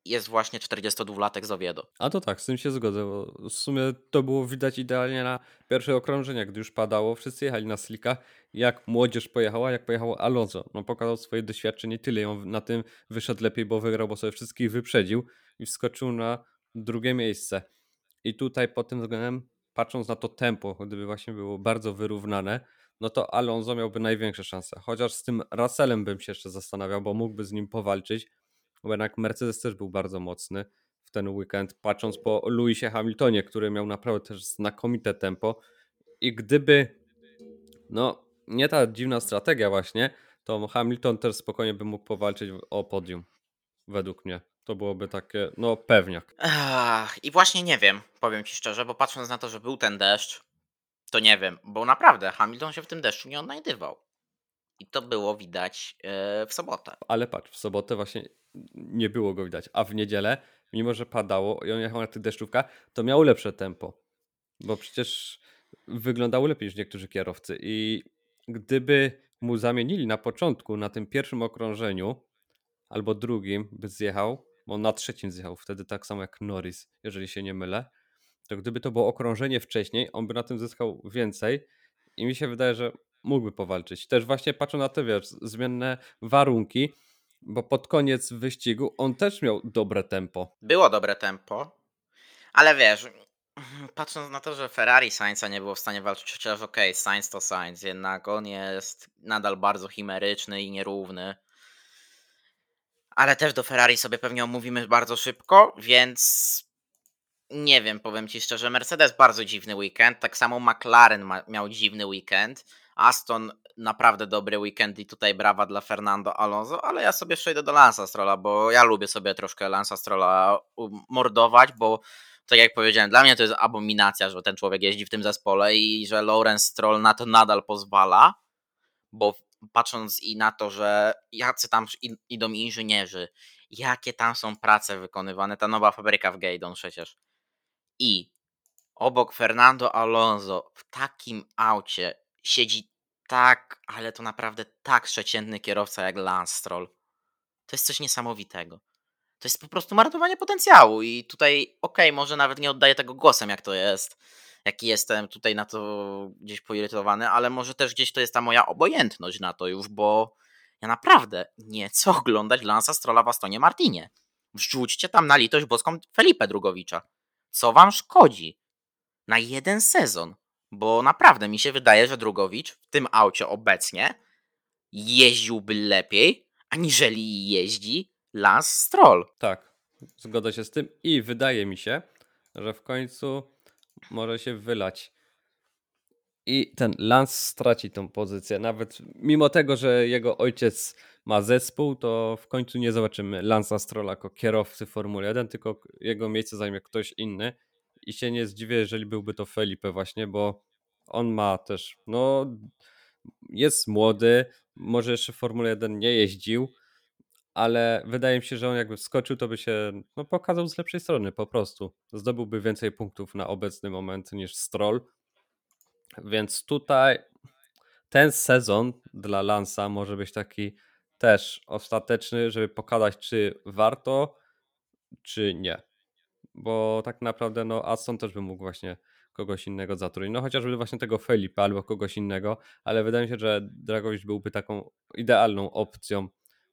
A: jest właśnie 42-latek z Oviedo.
B: A to tak, z tym się zgodzę, bo w sumie to było widać idealnie na pierwszych okrążeniach, gdy już padało, wszyscy jechali na slikach, jak młodzież pojechała, jak pojechało Alonso. No pokazał swoje doświadczenie, tyle na tym wyszedł lepiej, bo wygrał, bo sobie wszystkich wyprzedził i wskoczył na drugie miejsce. I tutaj pod tym względem patrząc na to tempo, gdyby właśnie było bardzo wyrównane, no to Alonso miałby największe szanse. Chociaż z tym Russellem bym się jeszcze zastanawiał, bo mógłby z nim powalczyć, bo jednak Mercedes też był bardzo mocny. w ten weekend, patrząc po Lewisie Hamiltonie, który miał naprawdę też znakomite tempo. I gdyby, no, nie ta dziwna strategia, właśnie, to Hamilton też spokojnie by mógł powalczyć o podium. Według mnie. To byłoby takie, no, pewniak.
A: I właśnie nie wiem, powiem ci szczerze, bo patrząc na to, że był ten deszcz, to nie wiem, bo naprawdę Hamilton się w tym deszczu nie odnajdywał. I to było widać e, w sobotę.
B: Ale patrz, w sobotę właśnie nie było go widać, a w niedzielę, mimo że padało i on jechał na tych deszczówkach, to miał lepsze tempo. Bo przecież wyglądał lepiej niż niektórzy kierowcy. I gdyby mu zamienili na początku, na tym pierwszym okrążeniu, albo drugim, by zjechał, bo na trzecim zjechał wtedy tak samo jak Norris, jeżeli się nie mylę, to gdyby to było okrążenie wcześniej, on by na tym zyskał więcej i mi się wydaje, że mógłby powalczyć. Też właśnie patrzę na te, wiesz, zmienne warunki, bo pod koniec wyścigu on też miał dobre tempo.
A: Było dobre tempo, ale wiesz, patrząc na to, że Ferrari Sainza nie było w stanie walczyć, chociaż okej, okay, Sainz to Sainz, jednak on jest nadal bardzo chimeryczny i nierówny. Ale też do Ferrari sobie pewnie omówimy bardzo szybko, więc nie wiem, powiem ci szczerze. Mercedes bardzo dziwny weekend, tak samo McLaren ma, miał dziwny weekend. Aston naprawdę dobry weekend i tutaj brawa dla Fernando Alonso, ale ja sobie przejdę do Lansa Strolla, bo ja lubię sobie troszkę Lansa Strolla mordować, bo tak jak powiedziałem, dla mnie to jest abominacja, że ten człowiek jeździ w tym zespole i że Lawrence Stroll na to nadal pozwala, bo patrząc i na to, że jacy tam idą inżynierzy, jakie tam są prace wykonywane, ta nowa fabryka w Gaydon przecież. I obok Fernando Alonso w takim aucie siedzi tak, ale to naprawdę tak przeciętny kierowca jak Lance Stroll. To jest coś niesamowitego. To jest po prostu marnowanie potencjału i tutaj, okej, okay, może nawet nie oddaję tego głosem, jak to jest, jaki jestem tutaj na to gdzieś poirytowany, ale może też gdzieś to jest ta moja obojętność na to już, bo ja naprawdę nie chcę oglądać Lansa Strolla w Astonie Martinie. Wrzućcie tam na litość boską Felipe Drugowicza. Co wam szkodzi? Na jeden sezon. Bo naprawdę mi się wydaje, że Drugowicz w tym aucie obecnie jeździłby lepiej, aniżeli jeździ Lance Stroll.
B: Tak, zgodzę się z tym i wydaje mi się, że w końcu może się wylać. I ten Lance straci tą pozycję. Nawet mimo tego, że jego ojciec ma zespół, to w końcu nie zobaczymy Lance'a Strolla jako kierowcy Formuły 1, tylko jego miejsce zajmie ktoś inny. I się nie zdziwię, jeżeli byłby to Felipe właśnie, bo on ma też, no jest młody, może jeszcze w Formule 1 nie jeździł, ale wydaje mi się, że on jakby wskoczył, to by się no, pokazał z lepszej strony po prostu. Zdobyłby więcej punktów na obecny moment niż Stroll. Więc tutaj ten sezon dla Lansa może być taki też ostateczny, żeby pokazać, czy warto, czy nie. Bo tak naprawdę no Aston też by mógł właśnie kogoś innego zatrudnić. No chociażby właśnie tego Felipe albo kogoś innego, ale wydaje mi się, że Dragowicz byłby taką idealną opcją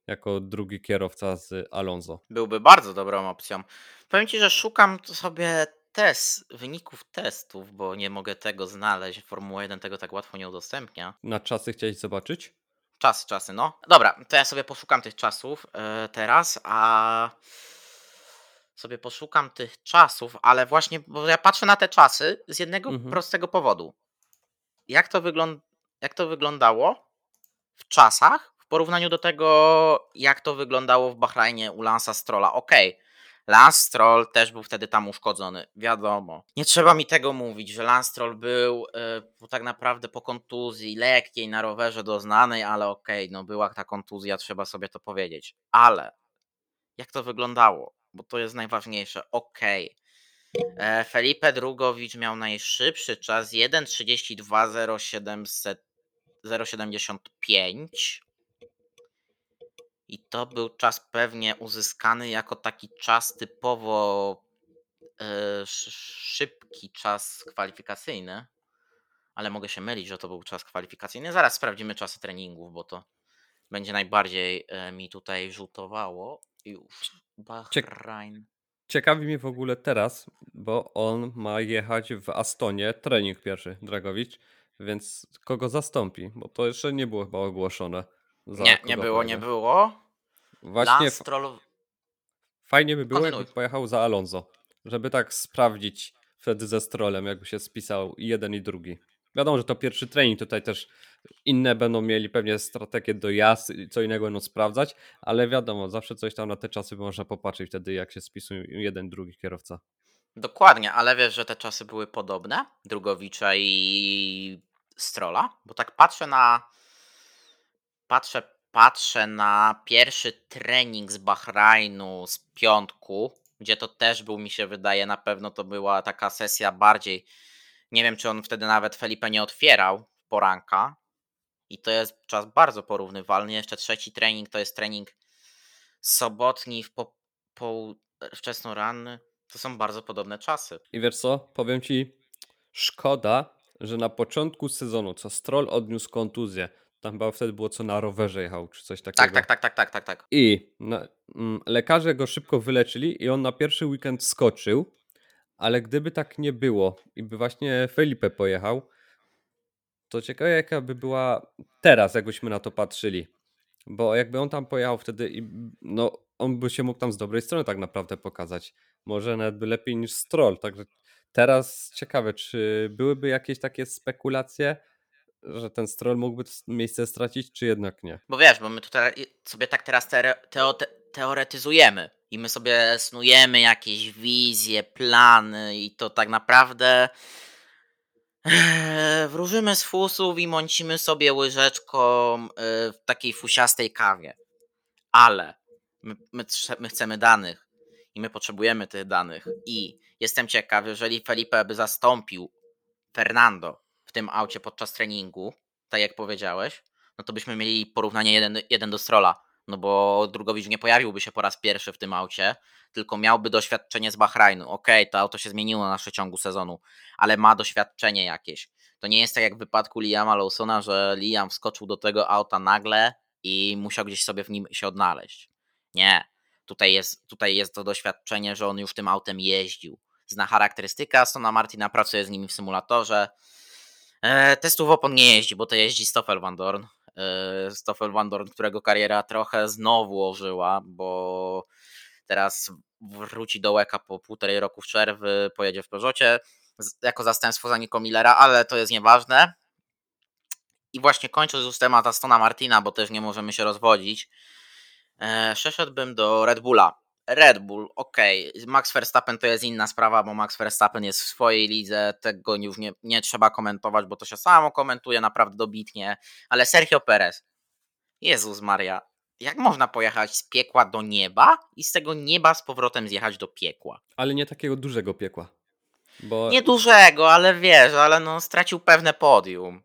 B: jako drugi kierowca z Alonso.
A: Byłby bardzo dobrą opcją. Powiem Ci, że szukam sobie test, wyników testów, bo nie mogę tego znaleźć. Formuła 1 tego tak łatwo nie udostępnia.
B: Na czasy chciałeś zobaczyć?
A: Czasy, czasy, no. Dobra, to ja sobie poszukam tych czasów yy, teraz, a sobie poszukam tych czasów, ale właśnie, bo ja patrzę na te czasy z jednego mhm. prostego powodu. Jak to, wygląd jak to wyglądało w czasach w porównaniu do tego, jak to wyglądało w Bahrajnie u Lansa Strolla? Okej, okay. Lance Stroll też był wtedy tam uszkodzony, wiadomo. Nie trzeba mi tego mówić, że Lance Stroll był yy, tak naprawdę po kontuzji lekkiej na rowerze doznanej, ale okej, okay, no była ta kontuzja, trzeba sobie to powiedzieć. Ale jak to wyglądało? Bo to jest najważniejsze. Ok. E, Felipe Drugowicz miał najszybszy czas 1.32.0775 i to był czas pewnie uzyskany jako taki czas typowo e, szybki czas kwalifikacyjny, ale mogę się mylić, że to był czas kwalifikacyjny. Zaraz sprawdzimy czasy treningów, bo to będzie najbardziej e, mi tutaj rzutowało. Już. Bahrain.
B: Ciekawi mnie w ogóle teraz, bo on ma jechać w Astonie, trening pierwszy, Dragowicz, więc kogo zastąpi? Bo to jeszcze nie było chyba ogłoszone.
A: Nie, nie było, nie było. Właśnie. Stroll...
B: Fajnie by było,
A: Kontynuuj.
B: jakby pojechał za Alonso, żeby tak sprawdzić wtedy ze Strollem, jakby się spisał i jeden i drugi. Wiadomo, że to pierwszy trening, tutaj też inne będą mieli pewnie strategię do jazd co innego będą sprawdzać, ale wiadomo, zawsze coś tam na te czasy można popatrzeć wtedy, jak się spisują jeden, drugi kierowca.
A: Dokładnie, ale wiesz, że te czasy były podobne? Drugowicza i Strola? Bo tak patrzę na. Patrzę, patrzę na pierwszy trening z Bahrajnu z piątku, gdzie to też był, mi się wydaje, na pewno to była taka sesja bardziej. Nie wiem, czy on wtedy nawet Felipe nie otwierał poranka. I to jest czas bardzo porównywalny. Jeszcze trzeci trening to jest trening sobotni w po, po, wczesnoranny. To są bardzo podobne czasy.
B: I wiesz co, powiem ci, szkoda, że na początku sezonu, co Stroll odniósł kontuzję, tam chyba wtedy było co na rowerze jechał, czy coś takiego.
A: Tak, tak, tak, tak, tak, tak, tak.
B: I na, mm, lekarze go szybko wyleczyli i on na pierwszy weekend skoczył, ale gdyby tak nie było i by właśnie Felipe pojechał, to ciekawe jaka by była teraz, jakbyśmy na to patrzyli. Bo jakby on tam pojechał wtedy i no on by się mógł tam z dobrej strony tak naprawdę pokazać. Może nawet by lepiej niż Stroll. Także teraz ciekawe, czy byłyby jakieś takie spekulacje, że ten Stroll mógłby miejsce stracić, czy jednak nie?
A: Bo wiesz, bo my tutaj sobie tak teraz te, teoretyzujemy i my sobie snujemy jakieś wizje, plany i to tak naprawdę wróżymy z fusów i mącimy sobie łyżeczką e, w takiej fusiastej kawie. Ale my, my, my chcemy danych i my potrzebujemy tych danych. I jestem ciekaw, jeżeli Felipe by zastąpił Fernando w tym aucie podczas treningu, tak jak powiedziałeś, no to byśmy mieli porównanie jeden, jeden do Strola. No bo Drugowicz nie pojawiłby się po raz pierwszy w tym aucie, tylko miałby doświadczenie z Bahrajnu. Okej, okay, to auto się zmieniło na przeciągu sezonu, ale ma doświadczenie jakieś. To nie jest tak jak w wypadku Liama Lawsona, że Liam wskoczył do tego auta nagle i musiał gdzieś sobie w nim się odnaleźć. Nie. Tutaj jest, tutaj jest to doświadczenie, że on już tym autem jeździł. Zna charakterystykę Astona Martina, pracuje z nimi w symulatorze. E, testów opon nie jeździ, bo to jeździ Stoffel Van Dorn. E, Stoffel Van Dorn, którego kariera trochę znowu ożyła, bo teraz wróci do łeka po półtorej roku w przerwy, pojedzie w Peugeotie jako zastępstwo za Nico Millera, ale to jest nieważne. I właśnie kończąc już temat Astona Martina, bo też nie możemy się rozwodzić, e, przeszedłbym do Red Bulla. Red Bull, ok, Max Verstappen to jest inna sprawa, bo Max Verstappen jest w swojej lidze, tego już nie, nie trzeba komentować, bo to się samo komentuje naprawdę dobitnie, ale Sergio Perez, Jezus Maria, jak można pojechać z piekła do nieba i z tego nieba z powrotem zjechać do piekła?
B: Ale nie takiego dużego piekła. Bo...
A: Nie dużego, ale wiesz, ale no stracił pewne podium.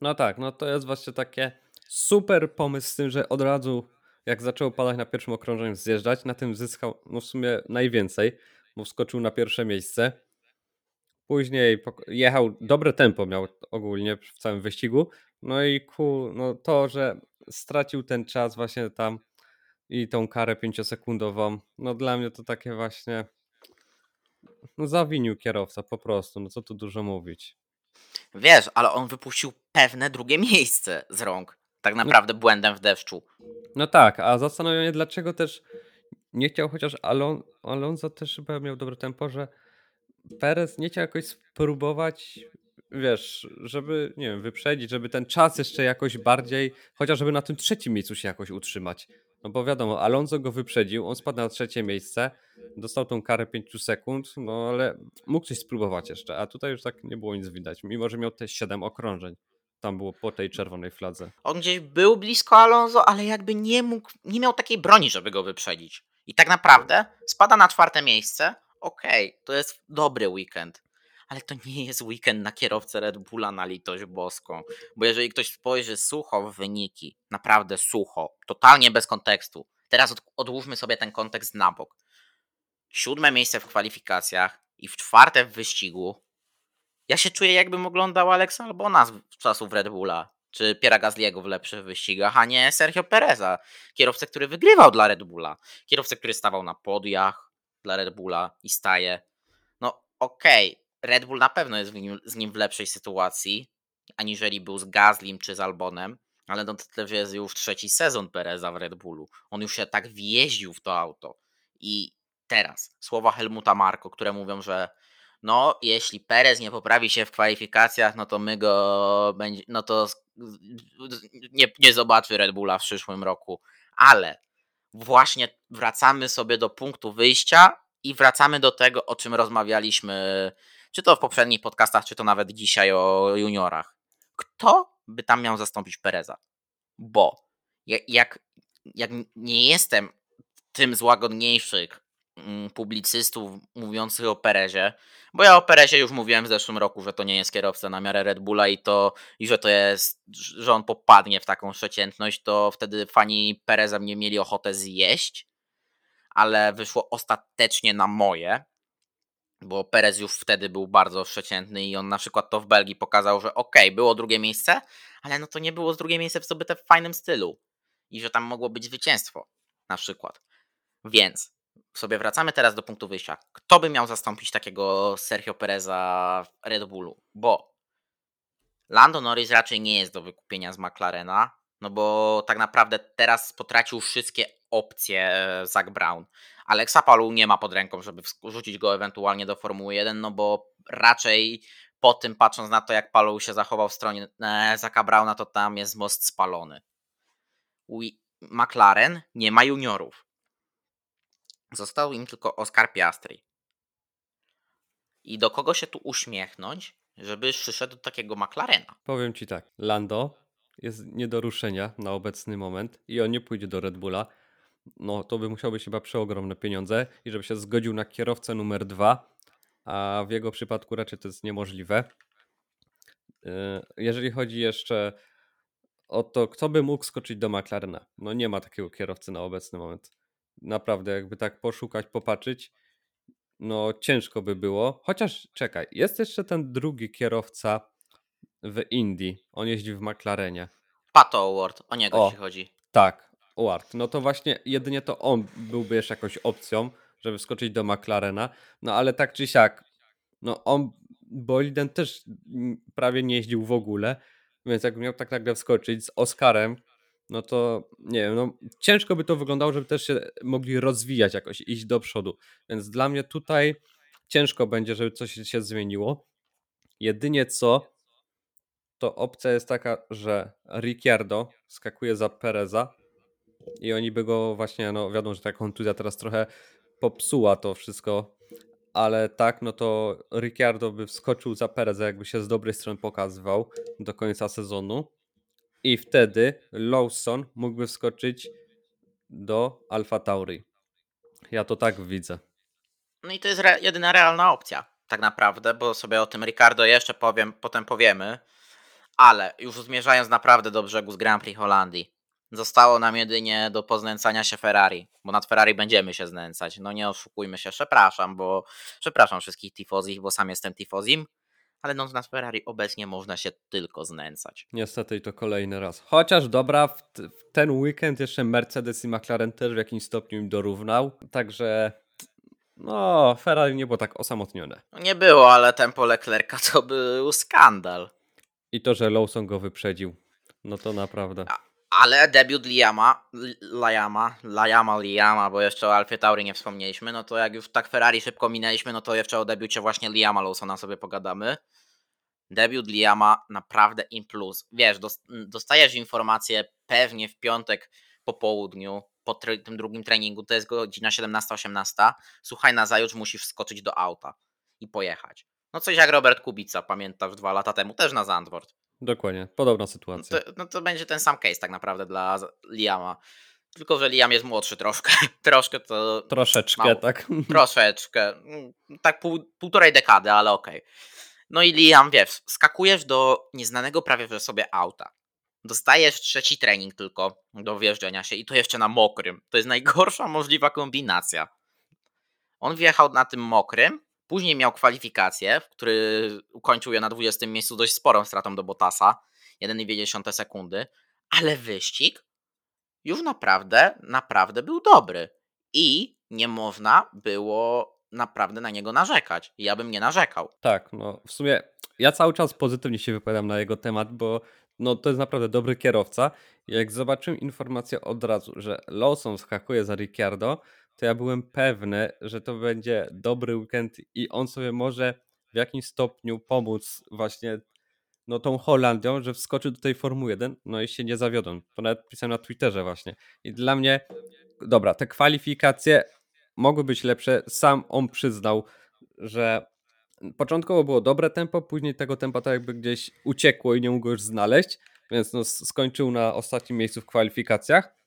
B: No tak, no to jest właśnie takie super pomysł z tym, że od razu jak zaczął padać na pierwszym okrążeniu zjeżdżać, na tym zyskał no w sumie najwięcej, bo wskoczył na pierwsze miejsce. Później jechał, dobre tempo miał ogólnie w całym wyścigu. No i ku, no to, że stracił ten czas właśnie tam i tą karę pięciosekundową, no dla mnie to takie właśnie no zawinił kierowca po prostu, no co tu dużo mówić.
A: Wiesz, ale on wypuścił pewne drugie miejsce z rąk. Tak no naprawdę no, błędem w deszczu.
B: No tak, a zastanawiam się dlaczego też nie chciał, chociaż Alon, Alonso też chyba miał dobre tempo, że Perez nie chciał jakoś spróbować, wiesz, żeby, nie wiem, wyprzedzić, żeby ten czas jeszcze jakoś bardziej, chociaż żeby na tym trzecim miejscu się jakoś utrzymać. No bo wiadomo, Alonso go wyprzedził, on spadł na trzecie miejsce, dostał tą karę 5 sekund, no ale mógł coś spróbować jeszcze, a tutaj już tak nie było nic widać, mimo że miał te 7 okrążeń. Tam było po tej czerwonej fladze.
A: On gdzieś był blisko Alonso, ale jakby nie mógł, nie miał takiej broni, żeby go wyprzedzić. I tak naprawdę spada na czwarte miejsce. Okej, okay, to jest dobry weekend ale to nie jest weekend na kierowcę Red Bulla na litość boską. Bo jeżeli ktoś spojrzy sucho w wyniki, naprawdę sucho, totalnie bez kontekstu, teraz odłóżmy sobie ten kontekst na bok. Siódme miejsce w kwalifikacjach i w czwarte w wyścigu. Ja się czuję, jakbym oglądał Alexa Albona z czasów Red Bulla, czy Piera Gasliego w lepszych wyścigach, a nie Sergio Pereza, kierowcę, który wygrywał dla Red Bulla, kierowcę, który stawał na podiach dla Red Bulla i staje. No okej, okay Red Bull na pewno jest nim, z nim w lepszej sytuacji, aniżeli był z Gazlim czy z Albonem, ale no to jest już trzeci sezon Pereza w Red Bullu. On już się tak wjeździł w to auto I teraz słowa Helmuta Marko, które mówią, że no, jeśli Perez nie poprawi się w kwalifikacjach, no to my go będzie, no to nie, nie zobaczy Red Bulla w przyszłym roku. Ale właśnie wracamy sobie do punktu wyjścia i wracamy do tego, o czym rozmawialiśmy, czy to w poprzednich podcastach, czy to nawet dzisiaj o juniorach. Kto by tam miał zastąpić Pereza? Bo jak, jak nie jestem tym z łagodniejszych publicystów mówiących o Perezie, bo ja o Perezie już mówiłem w zeszłym roku, że to nie jest kierowca na miarę Red Bulla i to i że to jest, że on popadnie w taką przeciętność, to wtedy fani Pereza mnie mieli ochotę zjeść, ale wyszło ostatecznie na moje, bo Perez już wtedy był bardzo przeciętny i on na przykład to w Belgii pokazał, że ok, było drugie miejsce, ale no to nie było drugie miejsce w zdobyte w fajnym stylu i że tam mogło być zwycięstwo na przykład. Więc sobie wracamy teraz do punktu wyjścia. Kto by miał zastąpić takiego Sergio Pereza w Red Bullu? Bo Lando Norris raczej nie jest do wykupienia z McLarena, no bo tak naprawdę teraz potracił wszystkie opcje Zach Brown. Alexa Palu nie ma pod ręką, żeby wrzucić go ewentualnie do Formuły 1, no bo raczej po tym, patrząc na to, jak Palu się zachował w stronie e, Zaka Browna, to tam jest most spalony. McLaren nie ma juniorów. Został im tylko Oscar Piastri. I do kogo się tu uśmiechnąć, żeby przyszedł do takiego McLarena?
B: Powiem ci tak, Lando jest nie do ruszenia na obecny moment i on nie pójdzie do Red Bulla. No to by musiał być chyba przeogromne pieniądze i żeby się zgodził na kierowcę numer dwa, a w jego przypadku raczej to jest niemożliwe. Yy, jeżeli chodzi jeszcze o to, kto by mógł skoczyć do McLarena, no nie ma takiego kierowcy na obecny moment naprawdę jakby tak poszukać, popatrzeć, no ciężko by było. Chociaż czekaj, jest jeszcze ten drugi kierowca w Indii. On jeździ w McLarenie.
A: Pato Award, o niego o, ci chodzi.
B: Tak, Award. No to właśnie jedynie to on byłby jeszcze jakąś opcją, żeby wskoczyć do McLarena. No ale tak czy siak, no on boliden też prawie nie jeździł w ogóle, więc jakby miał tak nagle wskoczyć z Oscarem, no to nie wiem, no ciężko by to wyglądało, żeby też się mogli rozwijać jakoś, iść do przodu. Więc dla mnie tutaj ciężko będzie, żeby coś się zmieniło. Jedynie co, to opcja jest taka, że Ricciardo skakuje za Pereza i oni by go właśnie, no wiadomo, że ta kontuzja teraz trochę popsuła to wszystko, ale tak, no to Ricciardo by wskoczył za Pereza, jakby się z dobrej strony pokazywał do końca sezonu i wtedy Lawson mógłby wskoczyć do Alfa Tauri. Ja to tak widzę.
A: No i to jest re jedyna realna opcja, tak naprawdę, bo sobie o tym Ricardo jeszcze powiem, potem powiemy. Ale już zmierzając naprawdę do brzegu z Grand Prix Holandii, zostało nam jedynie do poznęcania się Ferrari, bo nad Ferrari będziemy się znęcać. No nie oszukujmy się, przepraszam, bo przepraszam wszystkich tifozich, bo sam jestem tifozim ale no na Ferrari obecnie można się tylko znęcać.
B: Niestety i to kolejny raz. Chociaż dobra, w, w ten weekend jeszcze Mercedes i McLaren też w jakimś stopniu im dorównał, także no, Ferrari nie było tak osamotnione.
A: No nie było, ale tempo Leclerca to był skandal.
B: I to, że Lawson go wyprzedził, no to naprawdę. A,
A: ale debiut Liama, Liama, Liama, Liama, bo jeszcze o Alfie Tauri nie wspomnieliśmy, no to jak już tak Ferrari szybko minęliśmy, no to jeszcze o debiucie właśnie Liama Lawsona sobie pogadamy. Debiut Liama naprawdę in plus. Wiesz, dostajesz informację pewnie w piątek po południu, po tym drugim treningu, to jest godzina 17-18. Słuchaj, na zajutrz musisz wskoczyć do auta i pojechać. No coś jak Robert Kubica, pamiętasz dwa lata temu, też na Zandvoort.
B: Dokładnie, podobna sytuacja.
A: No to, no to będzie ten sam case tak naprawdę dla Liama. Tylko, że Liam jest młodszy troszkę. Troszkę to.
B: Troszeczkę, mało. tak.
A: Troszeczkę. Tak pół, półtorej dekady, ale okej. Okay. No i Liam, wiesz, skakujesz do nieznanego prawie że sobie auta. Dostajesz trzeci trening tylko do wjeżdżenia się i to jeszcze na mokrym. To jest najgorsza możliwa kombinacja. On wjechał na tym mokrym, Później miał kwalifikacje, w który ukończył je na 20 miejscu dość sporą stratą do Botasa, 1,2 sekundy, ale wyścig już naprawdę, naprawdę był dobry. I nie można było naprawdę na niego narzekać. Ja bym nie narzekał.
B: Tak, no w sumie ja cały czas pozytywnie się wypowiadam na jego temat, bo no to jest naprawdę dobry kierowca. Jak zobaczyłem informację od razu, że Lawson skakuje za Ricciardo, to ja byłem pewny, że to będzie dobry weekend i on sobie może w jakimś stopniu pomóc właśnie no, tą Holandią, że wskoczy do tej Formuły 1, no i się nie zawiodą. To nawet pisałem na Twitterze właśnie. I dla mnie, dobra, te kwalifikacje mogły być lepsze. Sam on przyznał, że początkowo było dobre tempo, później tego tempa tak jakby gdzieś uciekło i nie mógł już znaleźć, więc no, skończył na ostatnim miejscu w kwalifikacjach.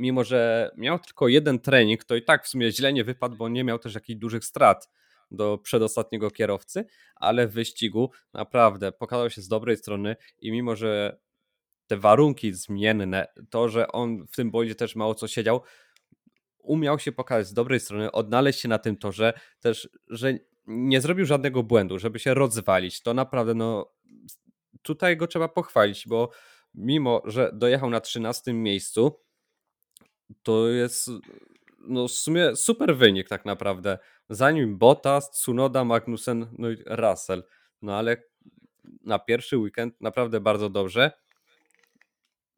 B: Mimo, że miał tylko jeden trening, to i tak w sumie źle nie wypadł, bo nie miał też jakichś dużych strat do przedostatniego kierowcy, ale w wyścigu naprawdę pokazał się z dobrej strony i mimo, że te warunki zmienne, to, że on w tym bodzie też mało co siedział, umiał się pokazać z dobrej strony, odnaleźć się na tym torze, też, że nie zrobił żadnego błędu, żeby się rozwalić. To naprawdę, no, tutaj go trzeba pochwalić, bo mimo, że dojechał na 13 miejscu, to jest no w sumie super wynik tak naprawdę. Zanim Bottas, Tsunoda, Magnussen, no i Russell. No ale na pierwszy weekend naprawdę bardzo dobrze.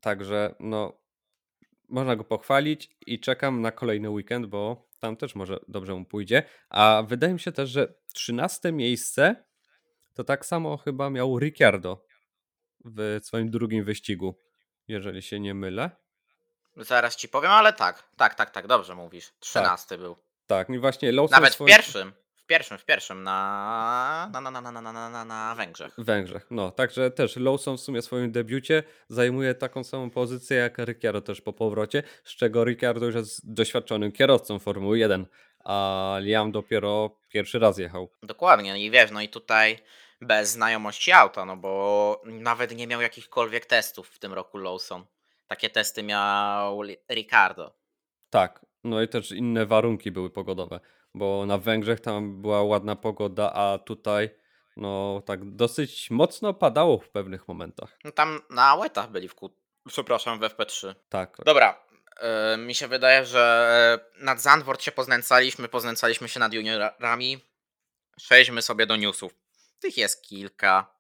B: Także no można go pochwalić i czekam na kolejny weekend, bo tam też może dobrze mu pójdzie. A wydaje mi się też, że 13 miejsce to tak samo chyba miał Ricciardo w swoim drugim wyścigu, jeżeli się nie mylę.
A: Zaraz ci powiem, ale tak, tak, tak, tak, dobrze mówisz. Tak. Trzynasty tak, był.
B: Tak, no i właśnie Lawson
A: Nawet w pierwszym, w pierwszym, w pierwszym na, na, na, na, na, na, na, na Węgrzech.
B: Węgrzech, no, także też Lawson w sumie w swoim debiucie zajmuje taką samą pozycję jak Ricciardo też po powrocie, z czego Ricciardo już jest doświadczonym kierowcą Formuły 1, a Liam dopiero pierwszy raz jechał.
A: Dokładnie, i wiesz, no i tutaj bez znajomości auta, no bo nawet nie miał jakichkolwiek testów w tym roku Lawson. Takie testy miał Ricardo.
B: Tak, no i też inne warunki były pogodowe, bo na Węgrzech tam była ładna pogoda, a tutaj no tak dosyć mocno padało w pewnych momentach.
A: No tam na łetach byli w Q... Przepraszam, w FP3.
B: Tak,
A: Dobra, e, mi się wydaje, że nad Zandvoort się poznęcaliśmy, poznęcaliśmy się nad juniorami. Przejdźmy sobie do newsów. Tych jest kilka.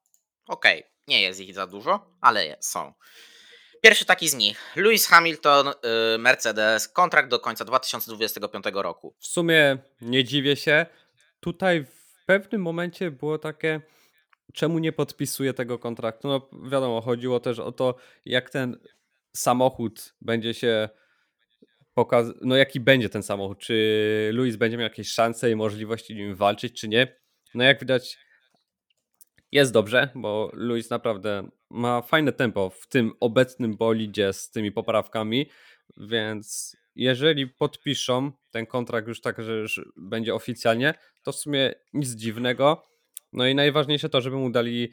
A: Okej, nie jest ich za dużo, ale są. Pierwszy taki z nich. Lewis Hamilton, y, Mercedes, kontrakt do końca 2025 roku.
B: W sumie nie dziwię się. Tutaj w pewnym momencie było takie, czemu nie podpisuje tego kontraktu? No wiadomo, chodziło też o to, jak ten samochód będzie się pokazał, no jaki będzie ten samochód, czy Luis będzie miał jakieś szanse i możliwości nim walczyć, czy nie. No jak widać jest dobrze, bo Luis naprawdę ma fajne tempo w tym obecnym bolidzie z tymi poprawkami, więc jeżeli podpiszą ten kontrakt już tak, że już będzie oficjalnie, to w sumie nic dziwnego. No i najważniejsze to, żeby mu dali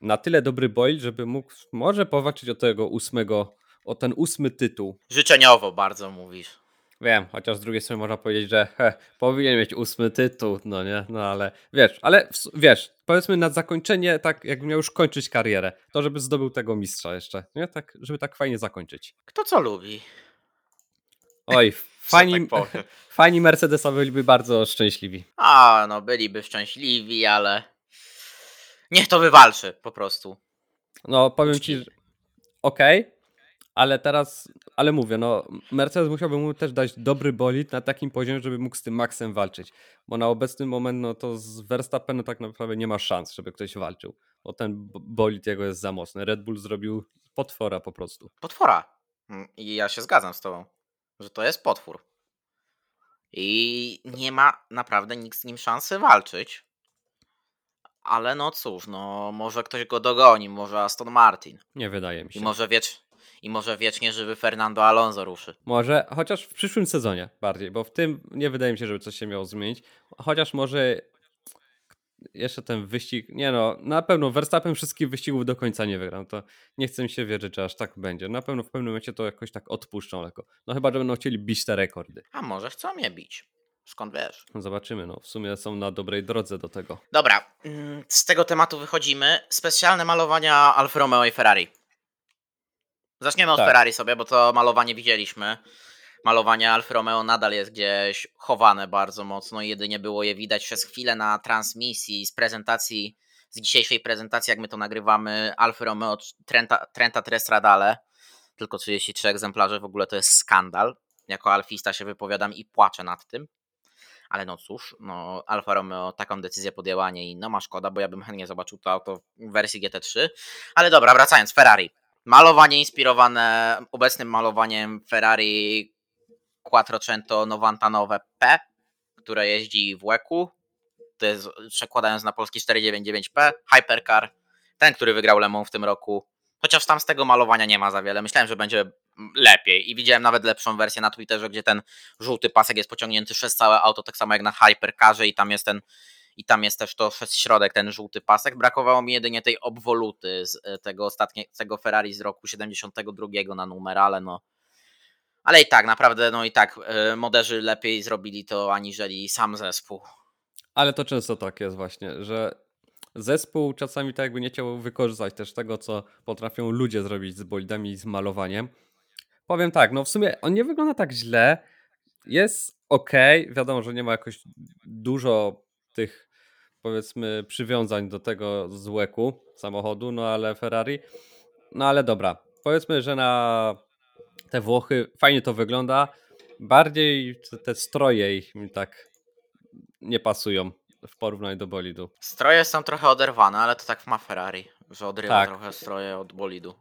B: na tyle dobry bolid, żeby mógł może powalczyć o tego ósmego, o ten ósmy tytuł.
A: Życzeniowo bardzo mówisz.
B: Wiem, chociaż z drugiej strony można powiedzieć, że he, powinien mieć ósmy tytuł, no nie, no ale wiesz, ale wiesz, powiedzmy na zakończenie, tak jakby miał już kończyć karierę, to żeby zdobył tego mistrza jeszcze, nie, tak, żeby tak fajnie zakończyć.
A: Kto co lubi?
B: Oj, fani,
A: tak
B: fani Mercedesa byliby bardzo szczęśliwi.
A: A, no byliby szczęśliwi, ale niech to wywalczy po prostu.
B: No, powiem ci,
A: Uczciwie.
B: okej, ale teraz, ale mówię, no, Mercedes musiałby mu też dać dobry bolid na takim poziomie, żeby mógł z tym Maxem walczyć. Bo na obecny moment, no to z Verstappenem tak naprawdę nie ma szans, żeby ktoś walczył. Bo ten bo- bolid jego jest za mocny. Red Bull zrobił potwora po prostu.
A: Potwora. Mm, I ja się zgadzam z tobą, że to jest potwór. I nie ma naprawdę nikt z nim szansy walczyć. Ale no cóż, no może ktoś go dogoni, może Aston Martin.
B: Nie wydaje mi się.
A: I może, wiecz, I może wiecznie żywy Fernando Alonso ruszy.
B: Może, chociaż w przyszłym sezonie bardziej, bo w tym nie wydaje mi się, żeby coś się miało zmienić. Chociaż może jeszcze ten wyścig, nie no, na pewno Verstappen wszystkich wyścigów do końca nie wygra. No to nie chcę mi się wierzyć, że aż tak będzie. Na pewno w pewnym momencie to jakoś tak odpuszczą lekko. No chyba, że będą chcieli bić te rekordy.
A: A może chcą mnie bić. Skąd wiesz?
B: No Zobaczymy, no w sumie są na dobrej drodze do tego.
A: Dobra, mm, z tego tematu wychodzimy. Specjalne malowania Alfa Romeo i Ferrari. Zaczniemy od
B: Tak.
A: Ferrari sobie, bo to malowanie widzieliśmy. Malowanie Alfa Romeo nadal jest gdzieś chowane bardzo mocno i jedynie było je widać przez chwilę na transmisji z prezentacji, z dzisiejszej prezentacji, jak my to nagrywamy, Alfa Romeo Trenta, Trenta Tre Stradale. Tylko 33 egzemplarze, w ogóle to jest skandal. jako alfista się wypowiadam i płaczę nad tym. Ale no cóż, no Alfa Romeo taką decyzję podjęła, nie no ma szkoda, bo ja bym chętnie zobaczył to auto w wersji GT3. Ale dobra, wracając, Ferrari. Malowanie inspirowane obecnym malowaniem Ferrari Quattrocento Novantanowe P, które jeździ w łeku. To jest, przekładając na polski 499P, Hypercar, ten, który wygrał Le Mans w tym roku. Chociaż tam z tego malowania nie ma za wiele. Myślałem, że będzie lepiej i widziałem nawet lepszą wersję na Twitterze, gdzie ten żółty pasek jest pociągnięty przez całe auto, tak samo jak na Hypercarze i tam jest ten i tam jest też to przez środek ten żółty pasek. Brakowało mi jedynie tej obwoluty z e, tego ostatniego Ferrari z roku 72 na numer, ale no ale i tak, naprawdę, no i tak, e, moderzy lepiej zrobili to aniżeli sam zespół.
B: Ale to często tak jest właśnie, że zespół czasami tak jakby nie chciał wykorzystać też tego, co potrafią ludzie zrobić z bolidami i z malowaniem. Powiem tak, no w sumie on nie wygląda tak źle. Jest ok, wiadomo, że nie ma jakoś dużo tych powiedzmy przywiązań do tego złeku samochodu, no ale Ferrari. No ale dobra, powiedzmy, że na te Włochy fajnie to wygląda. Bardziej te stroje ich mi tak nie pasują w porównaniu do bolidu.
A: Stroje są trochę oderwane, ale to tak ma Ferrari, że odrywa
B: Tak.
A: trochę stroje od bolidu.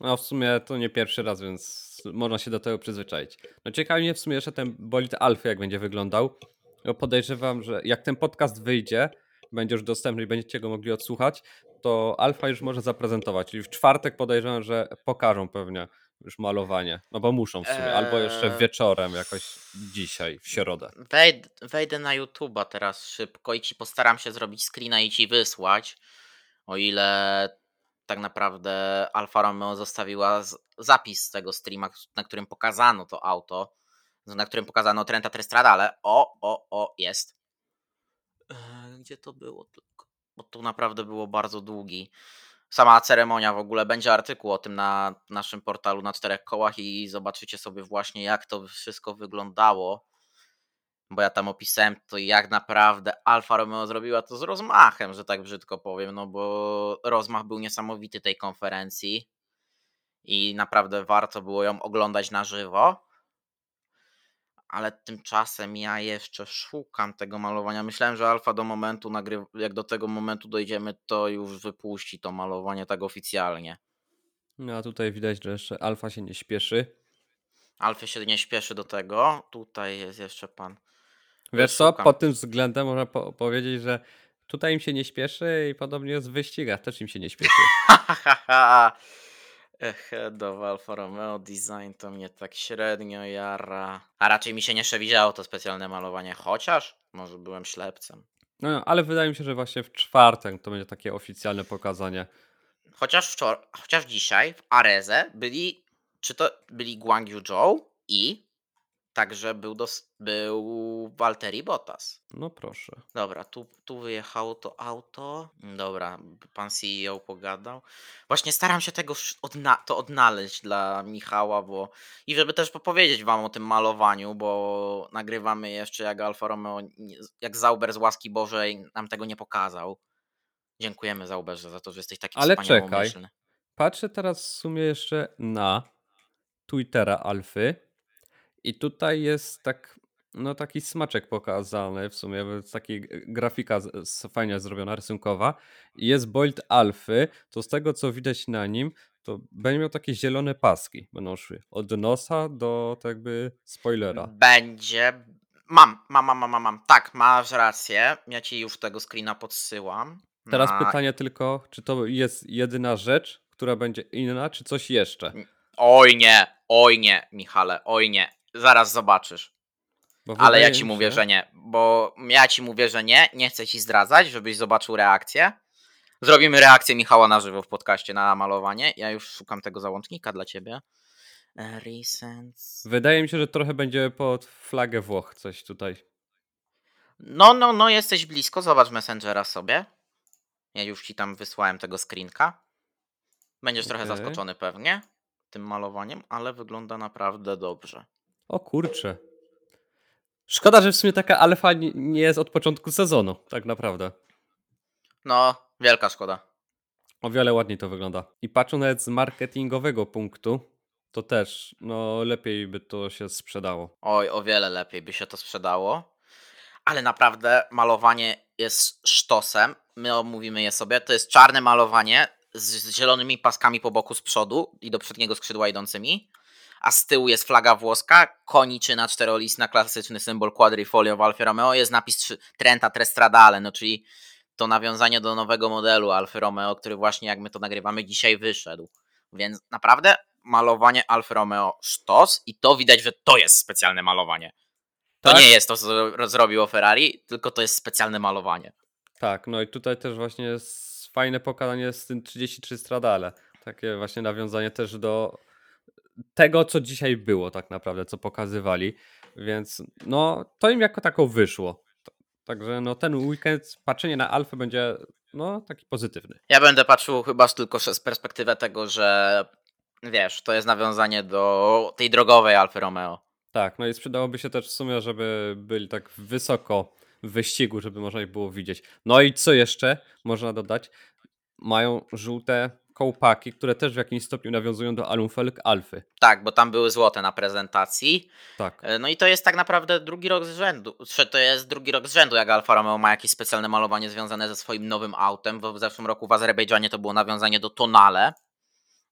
B: No w sumie to nie pierwszy raz, więc można się do tego przyzwyczaić. No ciekawi mnie w sumie jeszcze ten bolid Alfy jak będzie wyglądał. No podejrzewam, że jak ten podcast wyjdzie, będzie już dostępny i będziecie go mogli odsłuchać, to Alfa już może zaprezentować. Czyli w czwartek podejrzewam, że pokażą pewnie już malowanie. No bo muszą w sumie. Albo jeszcze
A: Eee.
B: wieczorem jakoś dzisiaj, w środę.
A: Wejd, wejdę na YouTube'a teraz szybko i ci postaram się zrobić screena i ci wysłać. O ile tak naprawdę Alfa Romeo zostawiła zapis z tego streama, na którym pokazano to auto, na którym pokazano Trenta Trestrada, ale o, o, o, jest. Eee, Gdzie to było? Bo to naprawdę było bardzo długi. Sama ceremonia w ogóle, będzie artykuł o tym na naszym portalu na czterech kołach i zobaczycie sobie właśnie jak to wszystko wyglądało bo ja tam opisałem to, jak naprawdę Alfa Romeo zrobiła to z rozmachem, że tak brzydko powiem, no bo rozmach był niesamowity tej konferencji i naprawdę warto było ją oglądać na żywo. Ale tymczasem ja jeszcze szukam tego malowania. Myślałem, że Alfa do momentu nagry... jak do tego momentu dojdziemy, to już wypuści to malowanie tak oficjalnie.
B: No a tutaj widać, że jeszcze Alfa się nie śpieszy.
A: Alfa się nie śpieszy do tego. Tutaj jest jeszcze pan.
B: Wiesz co, pod tym względem można po powiedzieć, że tutaj im się nie śpieszy i podobnie jest w wyścigach, też im się nie śpieszy.
A: Of Alfa Romeo Design to mnie tak średnio jara. A raczej mi się nie przewidziało to specjalne malowanie, chociaż może byłem ślepcem.
B: No, ale wydaje mi się, że właśnie w czwartek to będzie takie oficjalne pokazanie.
A: Chociaż, wczor- chociaż dzisiaj w Areze byli, czy to byli Guang Yu Zhou i także był, dos- był Valtteri Bottas.
B: No proszę.
A: Dobra, tu, tu wyjechało to auto. Dobra, pan CEO pogadał. Właśnie staram się tego odna- to odnaleźć dla Michała, bo i żeby też powiedzieć wam o tym malowaniu, bo nagrywamy jeszcze jak Alfa Romeo, jak Zauber z łaski Bożej nam tego nie pokazał. Dziękujemy Zauberze za to, że jesteś taki
B: Ale
A: wspaniałomyślny.
B: Patrzę teraz w sumie jeszcze na Twittera Alfy i tutaj jest tak, no taki smaczek pokazany w sumie, taki grafika fajnie zrobiona, rysunkowa jest Bolt Alfy, to z tego co widać na nim, to będzie miał takie zielone paski, będą szły od nosa do tak jakby spoilera.
A: Będzie. Mam, mam, mam, mam, mam. Tak, masz rację. Ja ci już tego screena podsyłam.
B: Teraz
A: Na-
B: pytanie tylko, czy to jest jedyna rzecz, która będzie inna, czy coś jeszcze?
A: Oj nie, oj nie, Michale, oj nie. Zaraz zobaczysz. Ale ja ci mówię, że nie. Bo ja ci mówię, że nie. Nie chcę ci zdradzać, żebyś zobaczył reakcję. Zrobimy reakcję Michała na żywo w podcaście na malowanie. Ja już szukam tego załącznika dla ciebie. E, Recent.
B: Wydaje mi się, że trochę będzie pod flagę Włoch coś tutaj.
A: No, no, no, jesteś blisko. Zobacz Messengera sobie. Ja już ci tam wysłałem tego screenka. Będziesz trochę
B: Okej.
A: zaskoczony pewnie tym malowaniem, ale wygląda naprawdę dobrze.
B: O kurczę. Szkoda, że w sumie taka alfa nie- jest od początku sezonu, tak naprawdę.
A: No, wielka szkoda.
B: O wiele ładniej to wygląda. I patrzę nawet z marketingowego punktu, to też, no lepiej by to się sprzedało.
A: Oj, o wiele lepiej by się to sprzedało. Ale naprawdę malowanie jest sztosem. My omówimy je sobie. To jest czarne malowanie z zielonymi paskami po boku z przodu i do przedniego skrzydła idącymi. A z tyłu jest flaga włoska, koniczyna czterolistna, klasyczny symbol quadrifolio w Alfa Romeo. Jest napis Trenta Trestradale, no czyli to nawiązanie do nowego modelu Alfa Romeo, który właśnie jak my to nagrywamy dzisiaj wyszedł. Więc naprawdę malowanie Alfa Romeo sztos i to widać, że to jest specjalne malowanie. To
B: Tak?
A: nie jest to, co zrobiło Ferrari, tylko to jest specjalne malowanie.
B: Tak, no i tutaj też właśnie jest fajne pokazanie z tym 33 Stradale. Takie właśnie nawiązanie też do tego, co dzisiaj było tak naprawdę, co pokazywali. Więc no, to im jako tako wyszło. Także no ten weekend patrzenie na Alfę będzie no taki pozytywny.
A: Ja będę patrzył chyba tylko z perspektywy tego, że wiesz, to jest nawiązanie do tej drogowej Alfa Romeo.
B: Tak, no i sprzedałoby się też w sumie, żeby byli tak wysoko w wyścigu, żeby można ich było widzieć. No i co jeszcze można dodać? Mają żółte kołpaki, które też w jakimś stopniu nawiązują do Alumfelg Alfy.
A: Tak, bo tam były złote na prezentacji.
B: Tak.
A: E, No i to jest tak naprawdę drugi rok z rzędu. To jest drugi rok z rzędu, jak Alfa Romeo ma jakieś specjalne malowanie związane ze swoim nowym autem. W zeszłym roku w Azerbejdżanie to było nawiązanie do Tonale,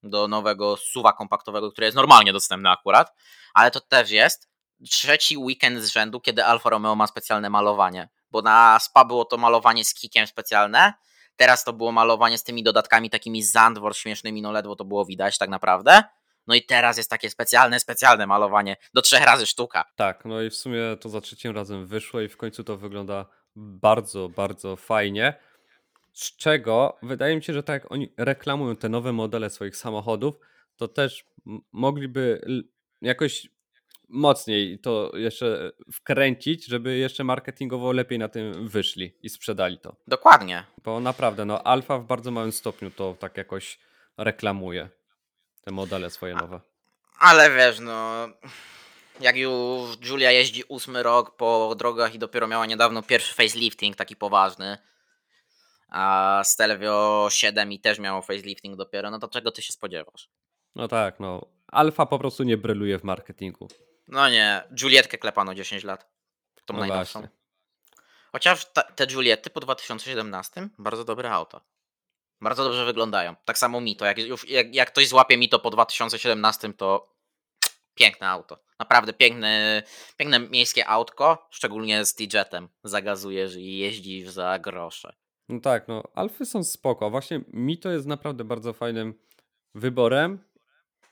A: do nowego suwa kompaktowego, który jest normalnie dostępny akurat, ale to też jest trzeci weekend z rzędu, kiedy Alfa Romeo ma specjalne malowanie. Bo na SPA było to malowanie z kikiem specjalne, teraz to było malowanie z tymi dodatkami takimi z Zandvor śmiesznymi, no ledwo to było widać tak naprawdę. No i teraz jest takie specjalne, specjalne malowanie do trzech razy sztuka.
B: Tak, no i w sumie to za trzecim razem wyszło i w końcu to wygląda bardzo, bardzo fajnie. Z czego wydaje mi się, że tak jak oni reklamują te nowe modele swoich samochodów, to też mogliby jakoś mocniej to jeszcze wkręcić, żeby jeszcze marketingowo lepiej na tym wyszli i sprzedali to.
A: Dokładnie.
B: Bo naprawdę, no Alfa w bardzo małym stopniu to tak jakoś reklamuje. Te modele swoje nowe.
A: Ale wiesz, no. Jak już Julia jeździ ósmy rok po drogach i dopiero miała niedawno pierwszy facelifting, taki poważny. A Stelvio 7 i też miało facelifting dopiero, no to czego ty się spodziewasz?
B: No tak, no. Alfa po prostu nie bryluje w marketingu.
A: No nie, Julietkę klepano 10 lat. Tą
B: No
A: najnowszą.
B: właśnie.
A: Chociaż te Juliety po 2017 bardzo dobre auto. Bardzo dobrze wyglądają. Tak samo Mito. Jak, już, jak, jak ktoś złapie Mito po 2017, to piękne auto. Naprawdę piękne, piękne miejskie autko, szczególnie z T-Jetem. Zagazujesz i jeździsz za grosze.
B: No tak, no. Alfy są spoko. Właśnie mi to jest naprawdę bardzo fajnym wyborem.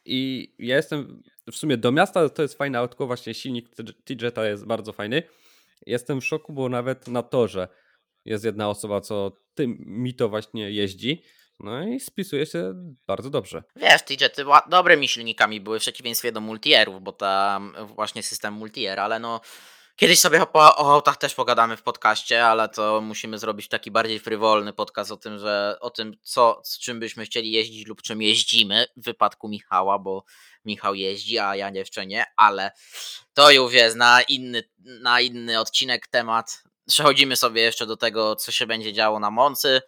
B: I ja jestem w sumie do miasta to jest fajne autko, właśnie silnik T-Jeta jest bardzo fajny. Jestem w szoku, bo nawet na torze jest jedna osoba, co tym mi to właśnie jeździ. No i spisuje się bardzo dobrze.
A: Wiesz, T-Jety dobrymi silnikami były w przeciwieństwie do multierów, bo tam właśnie system multier, ale no kiedyś sobie o, o autach też pogadamy w podcaście, ale to musimy zrobić taki bardziej frywolny podcast o tym, że o tym, co, z czym byśmy chcieli jeździć lub czym jeździmy w wypadku Michała, bo Michał jeździ, a ja jeszcze nie, ale to już jest na inny, na inny odcinek temat. Przechodzimy sobie jeszcze do tego, co się będzie działo na Moncy.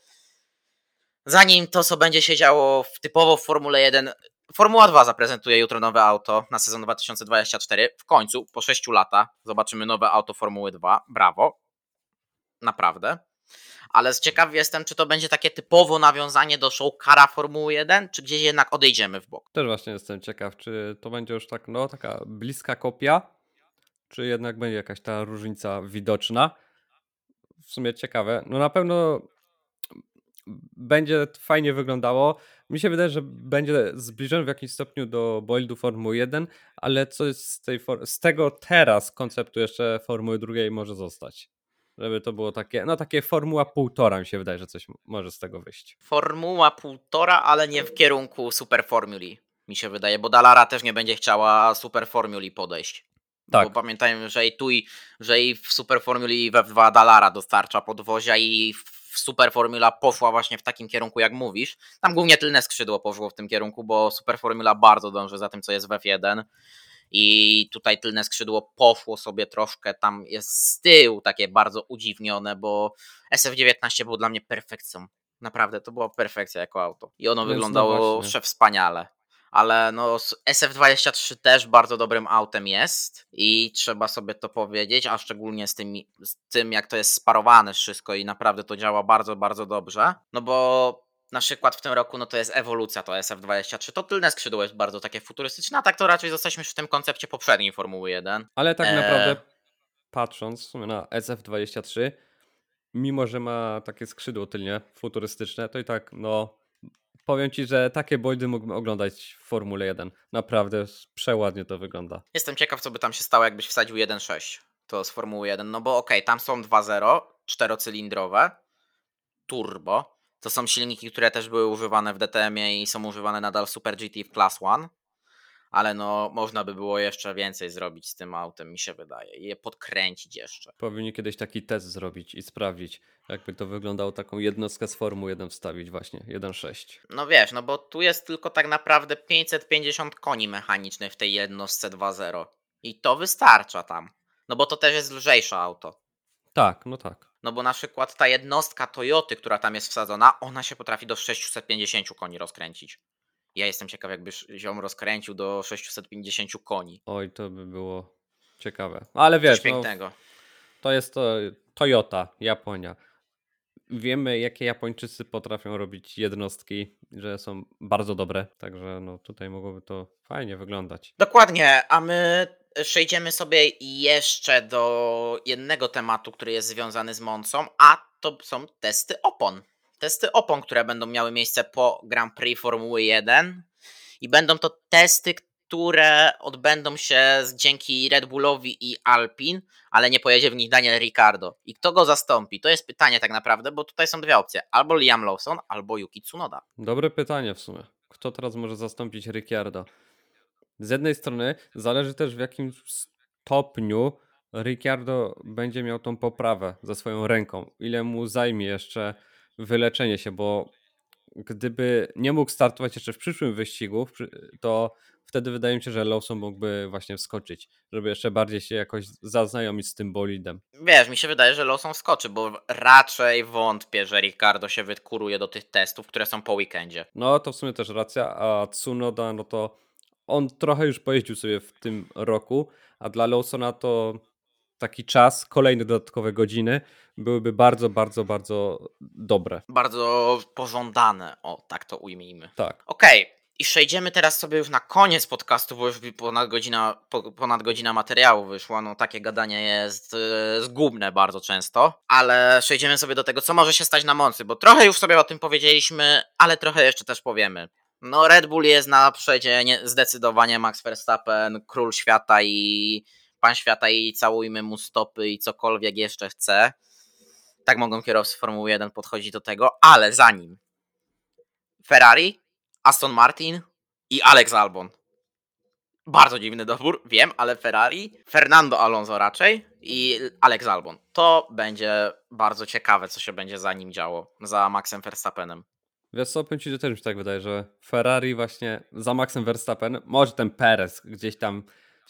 A: Zanim to, co będzie się działo w, typowo w Formule 1, Formuła 2 zaprezentuje jutro nowe auto na sezon 2024. W końcu, po 6 latach, zobaczymy nowe auto Formuły 2. Brawo. Naprawdę. Ale ciekaw jestem, czy to będzie takie typowo nawiązanie do showcara Formuły 1, czy gdzieś jednak odejdziemy w bok.
B: Też właśnie jestem ciekaw, czy to będzie już tak, no, taka bliska kopia, czy jednak będzie jakaś ta różnica widoczna. W sumie ciekawe. No na pewno będzie fajnie wyglądało. Mi się wydaje, że będzie zbliżony w jakimś stopniu do buildu Formuły 1, ale coś z, tej z tego teraz konceptu jeszcze Formuły drugiej może zostać. Żeby to było takie, no takie Formuła półtora mi się wydaje, że coś może z tego wyjść.
A: Formuła półtora, ale nie w kierunku Super Formuli, mi się wydaje, bo Dallara też nie będzie chciała Super Formuli podejść.
B: Tak.
A: Bo pamiętajmy, że i tu, i, że i w Super Formuli i we 2 Dallara dostarcza podwozia i w Super Formula poszła właśnie w takim kierunku, jak mówisz. Tam głównie tylne skrzydło poszło w tym kierunku, bo Super Formula bardzo dąży za tym, co jest w F1. I tutaj tylne skrzydło poszło sobie troszkę, tam jest z tyłu takie bardzo udziwnione, bo SF19 był dla mnie perfekcją. Naprawdę, to była perfekcja jako auto. I ono
B: no
A: wyglądało jeszcze wspaniale. Ale no s- SF23 też bardzo dobrym autem jest i trzeba sobie to powiedzieć, a szczególnie z tym, z tym jak to jest sparowane wszystko i naprawdę to działa bardzo, bardzo dobrze, no bo na przykład w tym roku no to jest ewolucja, to SF23, to tylne skrzydło jest bardzo takie futurystyczne, a tak to raczej zostaliśmy w tym koncepcie poprzedniej Formuły 1.
B: Ale tak
A: Eee.
B: naprawdę patrząc w sumie na SF23, mimo że ma takie skrzydło tylnie futurystyczne, to i tak no powiem ci, że takie bojdy mógłbym oglądać w Formule 1. Naprawdę przeładnie to wygląda.
A: Jestem ciekaw, co by tam się stało, jakbyś wsadził 1.6 to z Formuły 1. No bo okej, tam są 2.0, czterocylindrowe, turbo. To są silniki, które też były używane w DTM-ie i są używane nadal w Super GT w Class 1. Ale no, można by było jeszcze więcej zrobić z tym autem, mi się wydaje. I je podkręcić jeszcze.
B: Powinni kiedyś taki test zrobić i sprawdzić, jakby to wyglądało, taką jednostkę z Formuły 1 wstawić właśnie, 1.6.
A: No wiesz, no bo tu jest tylko tak naprawdę 550 koni mechanicznych w tej jednostce 2.0. I to wystarcza tam. No bo to też jest lżejsze auto.
B: Tak, no tak.
A: No bo na przykład ta jednostka Toyoty, która tam jest wsadzona, ona się potrafi do 650 koni rozkręcić. Ja jestem ciekaw, jakbyś ziom rozkręcił do 650 koni.
B: Oj, to by było ciekawe. Ale
A: Coś
B: wiesz, no,
A: pięknego.
B: to jest to Toyota, Japonia. Wiemy, jakie Japończycy potrafią robić jednostki, że są bardzo dobre, także no tutaj mogłoby to fajnie wyglądać.
A: Dokładnie, a my przejdziemy sobie jeszcze do jednego tematu, który jest związany z Moncą, a to są testy opon. Testy opon, które będą miały miejsce po Grand Prix Formuły 1 i będą to testy, które odbędą się dzięki Red Bullowi i Alpin, ale nie pojedzie w nich Daniel Ricciardo. I kto go zastąpi? To jest pytanie tak naprawdę, bo tutaj są dwie opcje. Albo Liam Lawson, albo Yuki Tsunoda.
B: Dobre pytanie w sumie. Kto teraz może zastąpić Ricciardo? Z jednej strony zależy też w jakim stopniu Ricciardo będzie miał tą poprawę ze swoją ręką. Ile mu zajmie jeszcze wyleczenie się, bo gdyby nie mógł startować jeszcze w przyszłym wyścigu, to wtedy wydaje mi się, że Lawson mógłby właśnie wskoczyć, żeby jeszcze bardziej się jakoś zaznajomić z tym bolidem.
A: Wiesz, mi się wydaje, że Lawson skoczy, bo raczej wątpię, że Ricardo się wykuruje do tych testów, które są po weekendzie.
B: No to w sumie też racja, a Tsunoda, no to on trochę już pojeździł sobie w tym roku, a dla Lawsona to taki czas, kolejne dodatkowe godziny byłyby bardzo, bardzo, bardzo dobre.
A: Bardzo pożądane, o tak to ujmijmy.
B: Tak.
A: Okej, i przejdziemy teraz sobie już na koniec podcastu, bo już ponad godzina, po, ponad godzina materiału wyszła. No takie gadanie jest e, zgubne bardzo często, ale przejdziemy sobie do tego, co może się stać na Moncy, bo trochę już sobie o tym powiedzieliśmy, ale trochę jeszcze też powiemy. No Red Bull jest na przedzie nie, zdecydowanie Max Verstappen, król świata i pan świata i całujmy mu stopy i cokolwiek jeszcze chce. Tak mogą kierowcy Formuły 1 podchodzić do tego, ale zanim Ferrari, Aston Martin i Alex Albon. Bardzo dziwny dobór, wiem, ale Ferrari, Fernando Alonso raczej i Alex Albon. To będzie bardzo ciekawe, co się będzie za nim działo, za Maxem Verstappenem.
B: Wiesz co, powiem ci, że też mi się tak wydaje, że Ferrari właśnie za Maxem Verstappen, może ten Perez gdzieś tam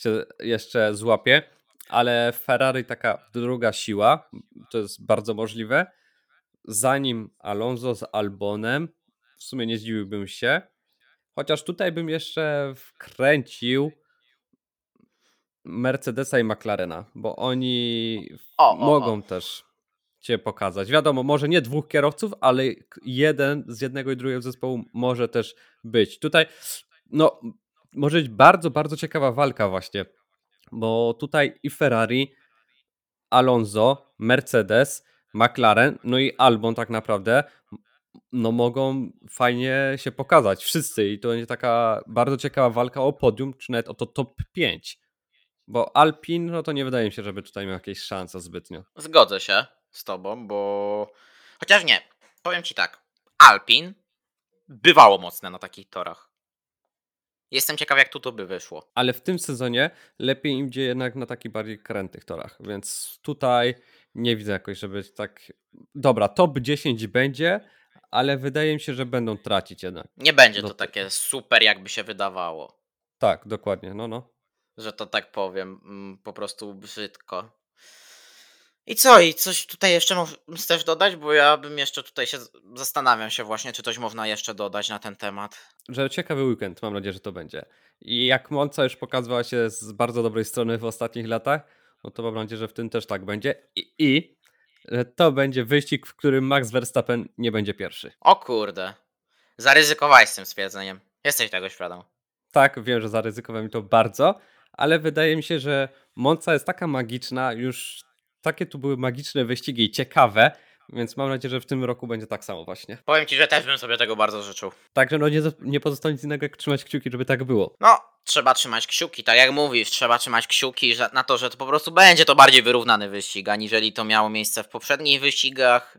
B: się jeszcze złapie, ale Ferrari taka druga siła, to jest bardzo możliwe. Zanim Alonso z Albonem, w sumie nie zdziwiłbym się, chociaż tutaj bym jeszcze wkręcił Mercedesa i McLarena, bo oni
A: O, o,
B: mogą
A: o.
B: też cię pokazać. Wiadomo, może nie dwóch kierowców, ale jeden z jednego i drugiego zespołu może też być. Tutaj, no, może być bardzo, bardzo ciekawa walka właśnie, bo tutaj i Ferrari, Alonso, Mercedes, McLaren, no i Albon tak naprawdę, no mogą fajnie się pokazać. Wszyscy i to będzie taka bardzo ciekawa walka o podium, czy nawet o to top 5. Bo Alpin, no to nie wydaje mi się, żeby tutaj miał jakieś szanse zbytnio.
A: Zgodzę się z tobą, bo chociaż nie, powiem ci tak. Alpin bywało mocne na takich torach. Jestem ciekaw, jak tu to by wyszło.
B: Ale w tym sezonie lepiej im idzie jednak na takich bardziej krętych torach, więc tutaj nie widzę jakoś, żeby tak... Dobra, top 10 będzie, ale wydaje mi się, że będą tracić jednak.
A: Nie będzie to takie super, jakby się wydawało.
B: Tak, dokładnie, no no.
A: że to tak powiem, mm, po prostu brzydko. I co, i coś tutaj jeszcze mo- chcesz dodać? Bo ja bym jeszcze tutaj się zastanawiam się właśnie, czy coś można jeszcze dodać na ten temat.
B: Że ciekawy weekend, mam nadzieję, że to będzie. I jak Monza już pokazywała się z bardzo dobrej strony w ostatnich latach, no to mam nadzieję, że w tym też tak będzie. I, i że to będzie wyścig, w którym Max Verstappen nie będzie pierwszy.
A: O kurde. Zaryzykowałeś z tym stwierdzeniem. Jesteś tego świadom.
B: Tak, wiem, że zaryzykowałem to bardzo, ale wydaje mi się, że Monza jest taka magiczna, już takie tu były magiczne wyścigi i ciekawe, więc mam nadzieję, że w tym roku będzie tak samo właśnie.
A: Powiem ci, że też bym sobie tego bardzo życzył.
B: Także no nie, nie pozostaje nic innego jak trzymać kciuki, żeby tak było.
A: No, trzeba trzymać kciuki, tak jak mówisz, trzeba trzymać kciuki że, na to, że to po prostu będzie to bardziej wyrównany wyścig, aniżeli to miało miejsce w poprzednich wyścigach.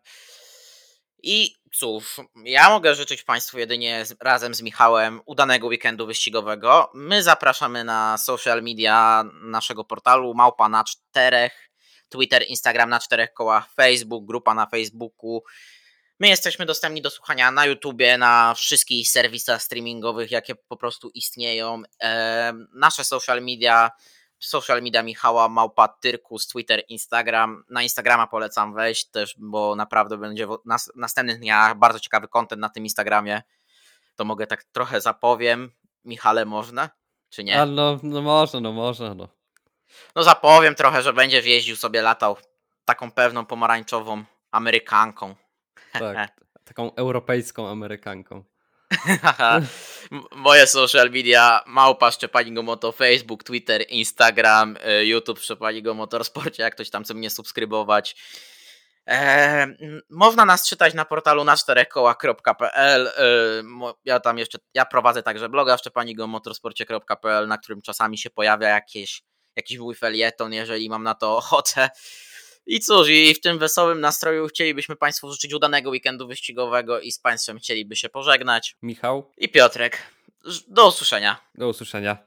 A: I cóż, ja mogę życzyć Państwu jedynie z, razem z Michałem udanego weekendu wyścigowego. My zapraszamy na social media naszego portalu Małpa na czterech, Twitter, Instagram na czterech kołach, Facebook, grupa na Facebooku. My jesteśmy dostępni do słuchania na YouTubie, na wszystkich serwisach streamingowych, jakie po prostu istnieją. Nasze social media, social media Michała, Małpa, Tyrkus, Twitter, Instagram. Na Instagrama polecam wejść też, bo naprawdę będzie w nas, następnych dniach bardzo ciekawy content na tym Instagramie. To mogę tak trochę zapowiem. Michale, można? Czy nie?
B: A no, no można, no można, no.
A: No zapowiem trochę, że będziesz jeździł sobie, latał taką pewną pomarańczową Amerykanką.
B: Tak, taką europejską Amerykanką.
A: Moje social media małpa Szczepanigo Moto, Facebook, Twitter, Instagram, y, YouTube Szczepanigo Motorsporcie, jak ktoś tam chce mnie subskrybować. E, m, można nas czytać na portalu na czterechkołach.pl. y, mo- Ja tam jeszcze, ja prowadzę także bloga szczepanigomotorsporcie.pl, na którym czasami się pojawia jakieś, jakiś mój felieton, jeżeli mam na to ochotę. I cóż, i w tym wesołym nastroju chcielibyśmy Państwu życzyć udanego weekendu wyścigowego i z Państwem chcieliby się pożegnać.
B: Michał,
A: I Piotrek. Do usłyszenia.
B: do usłyszenia.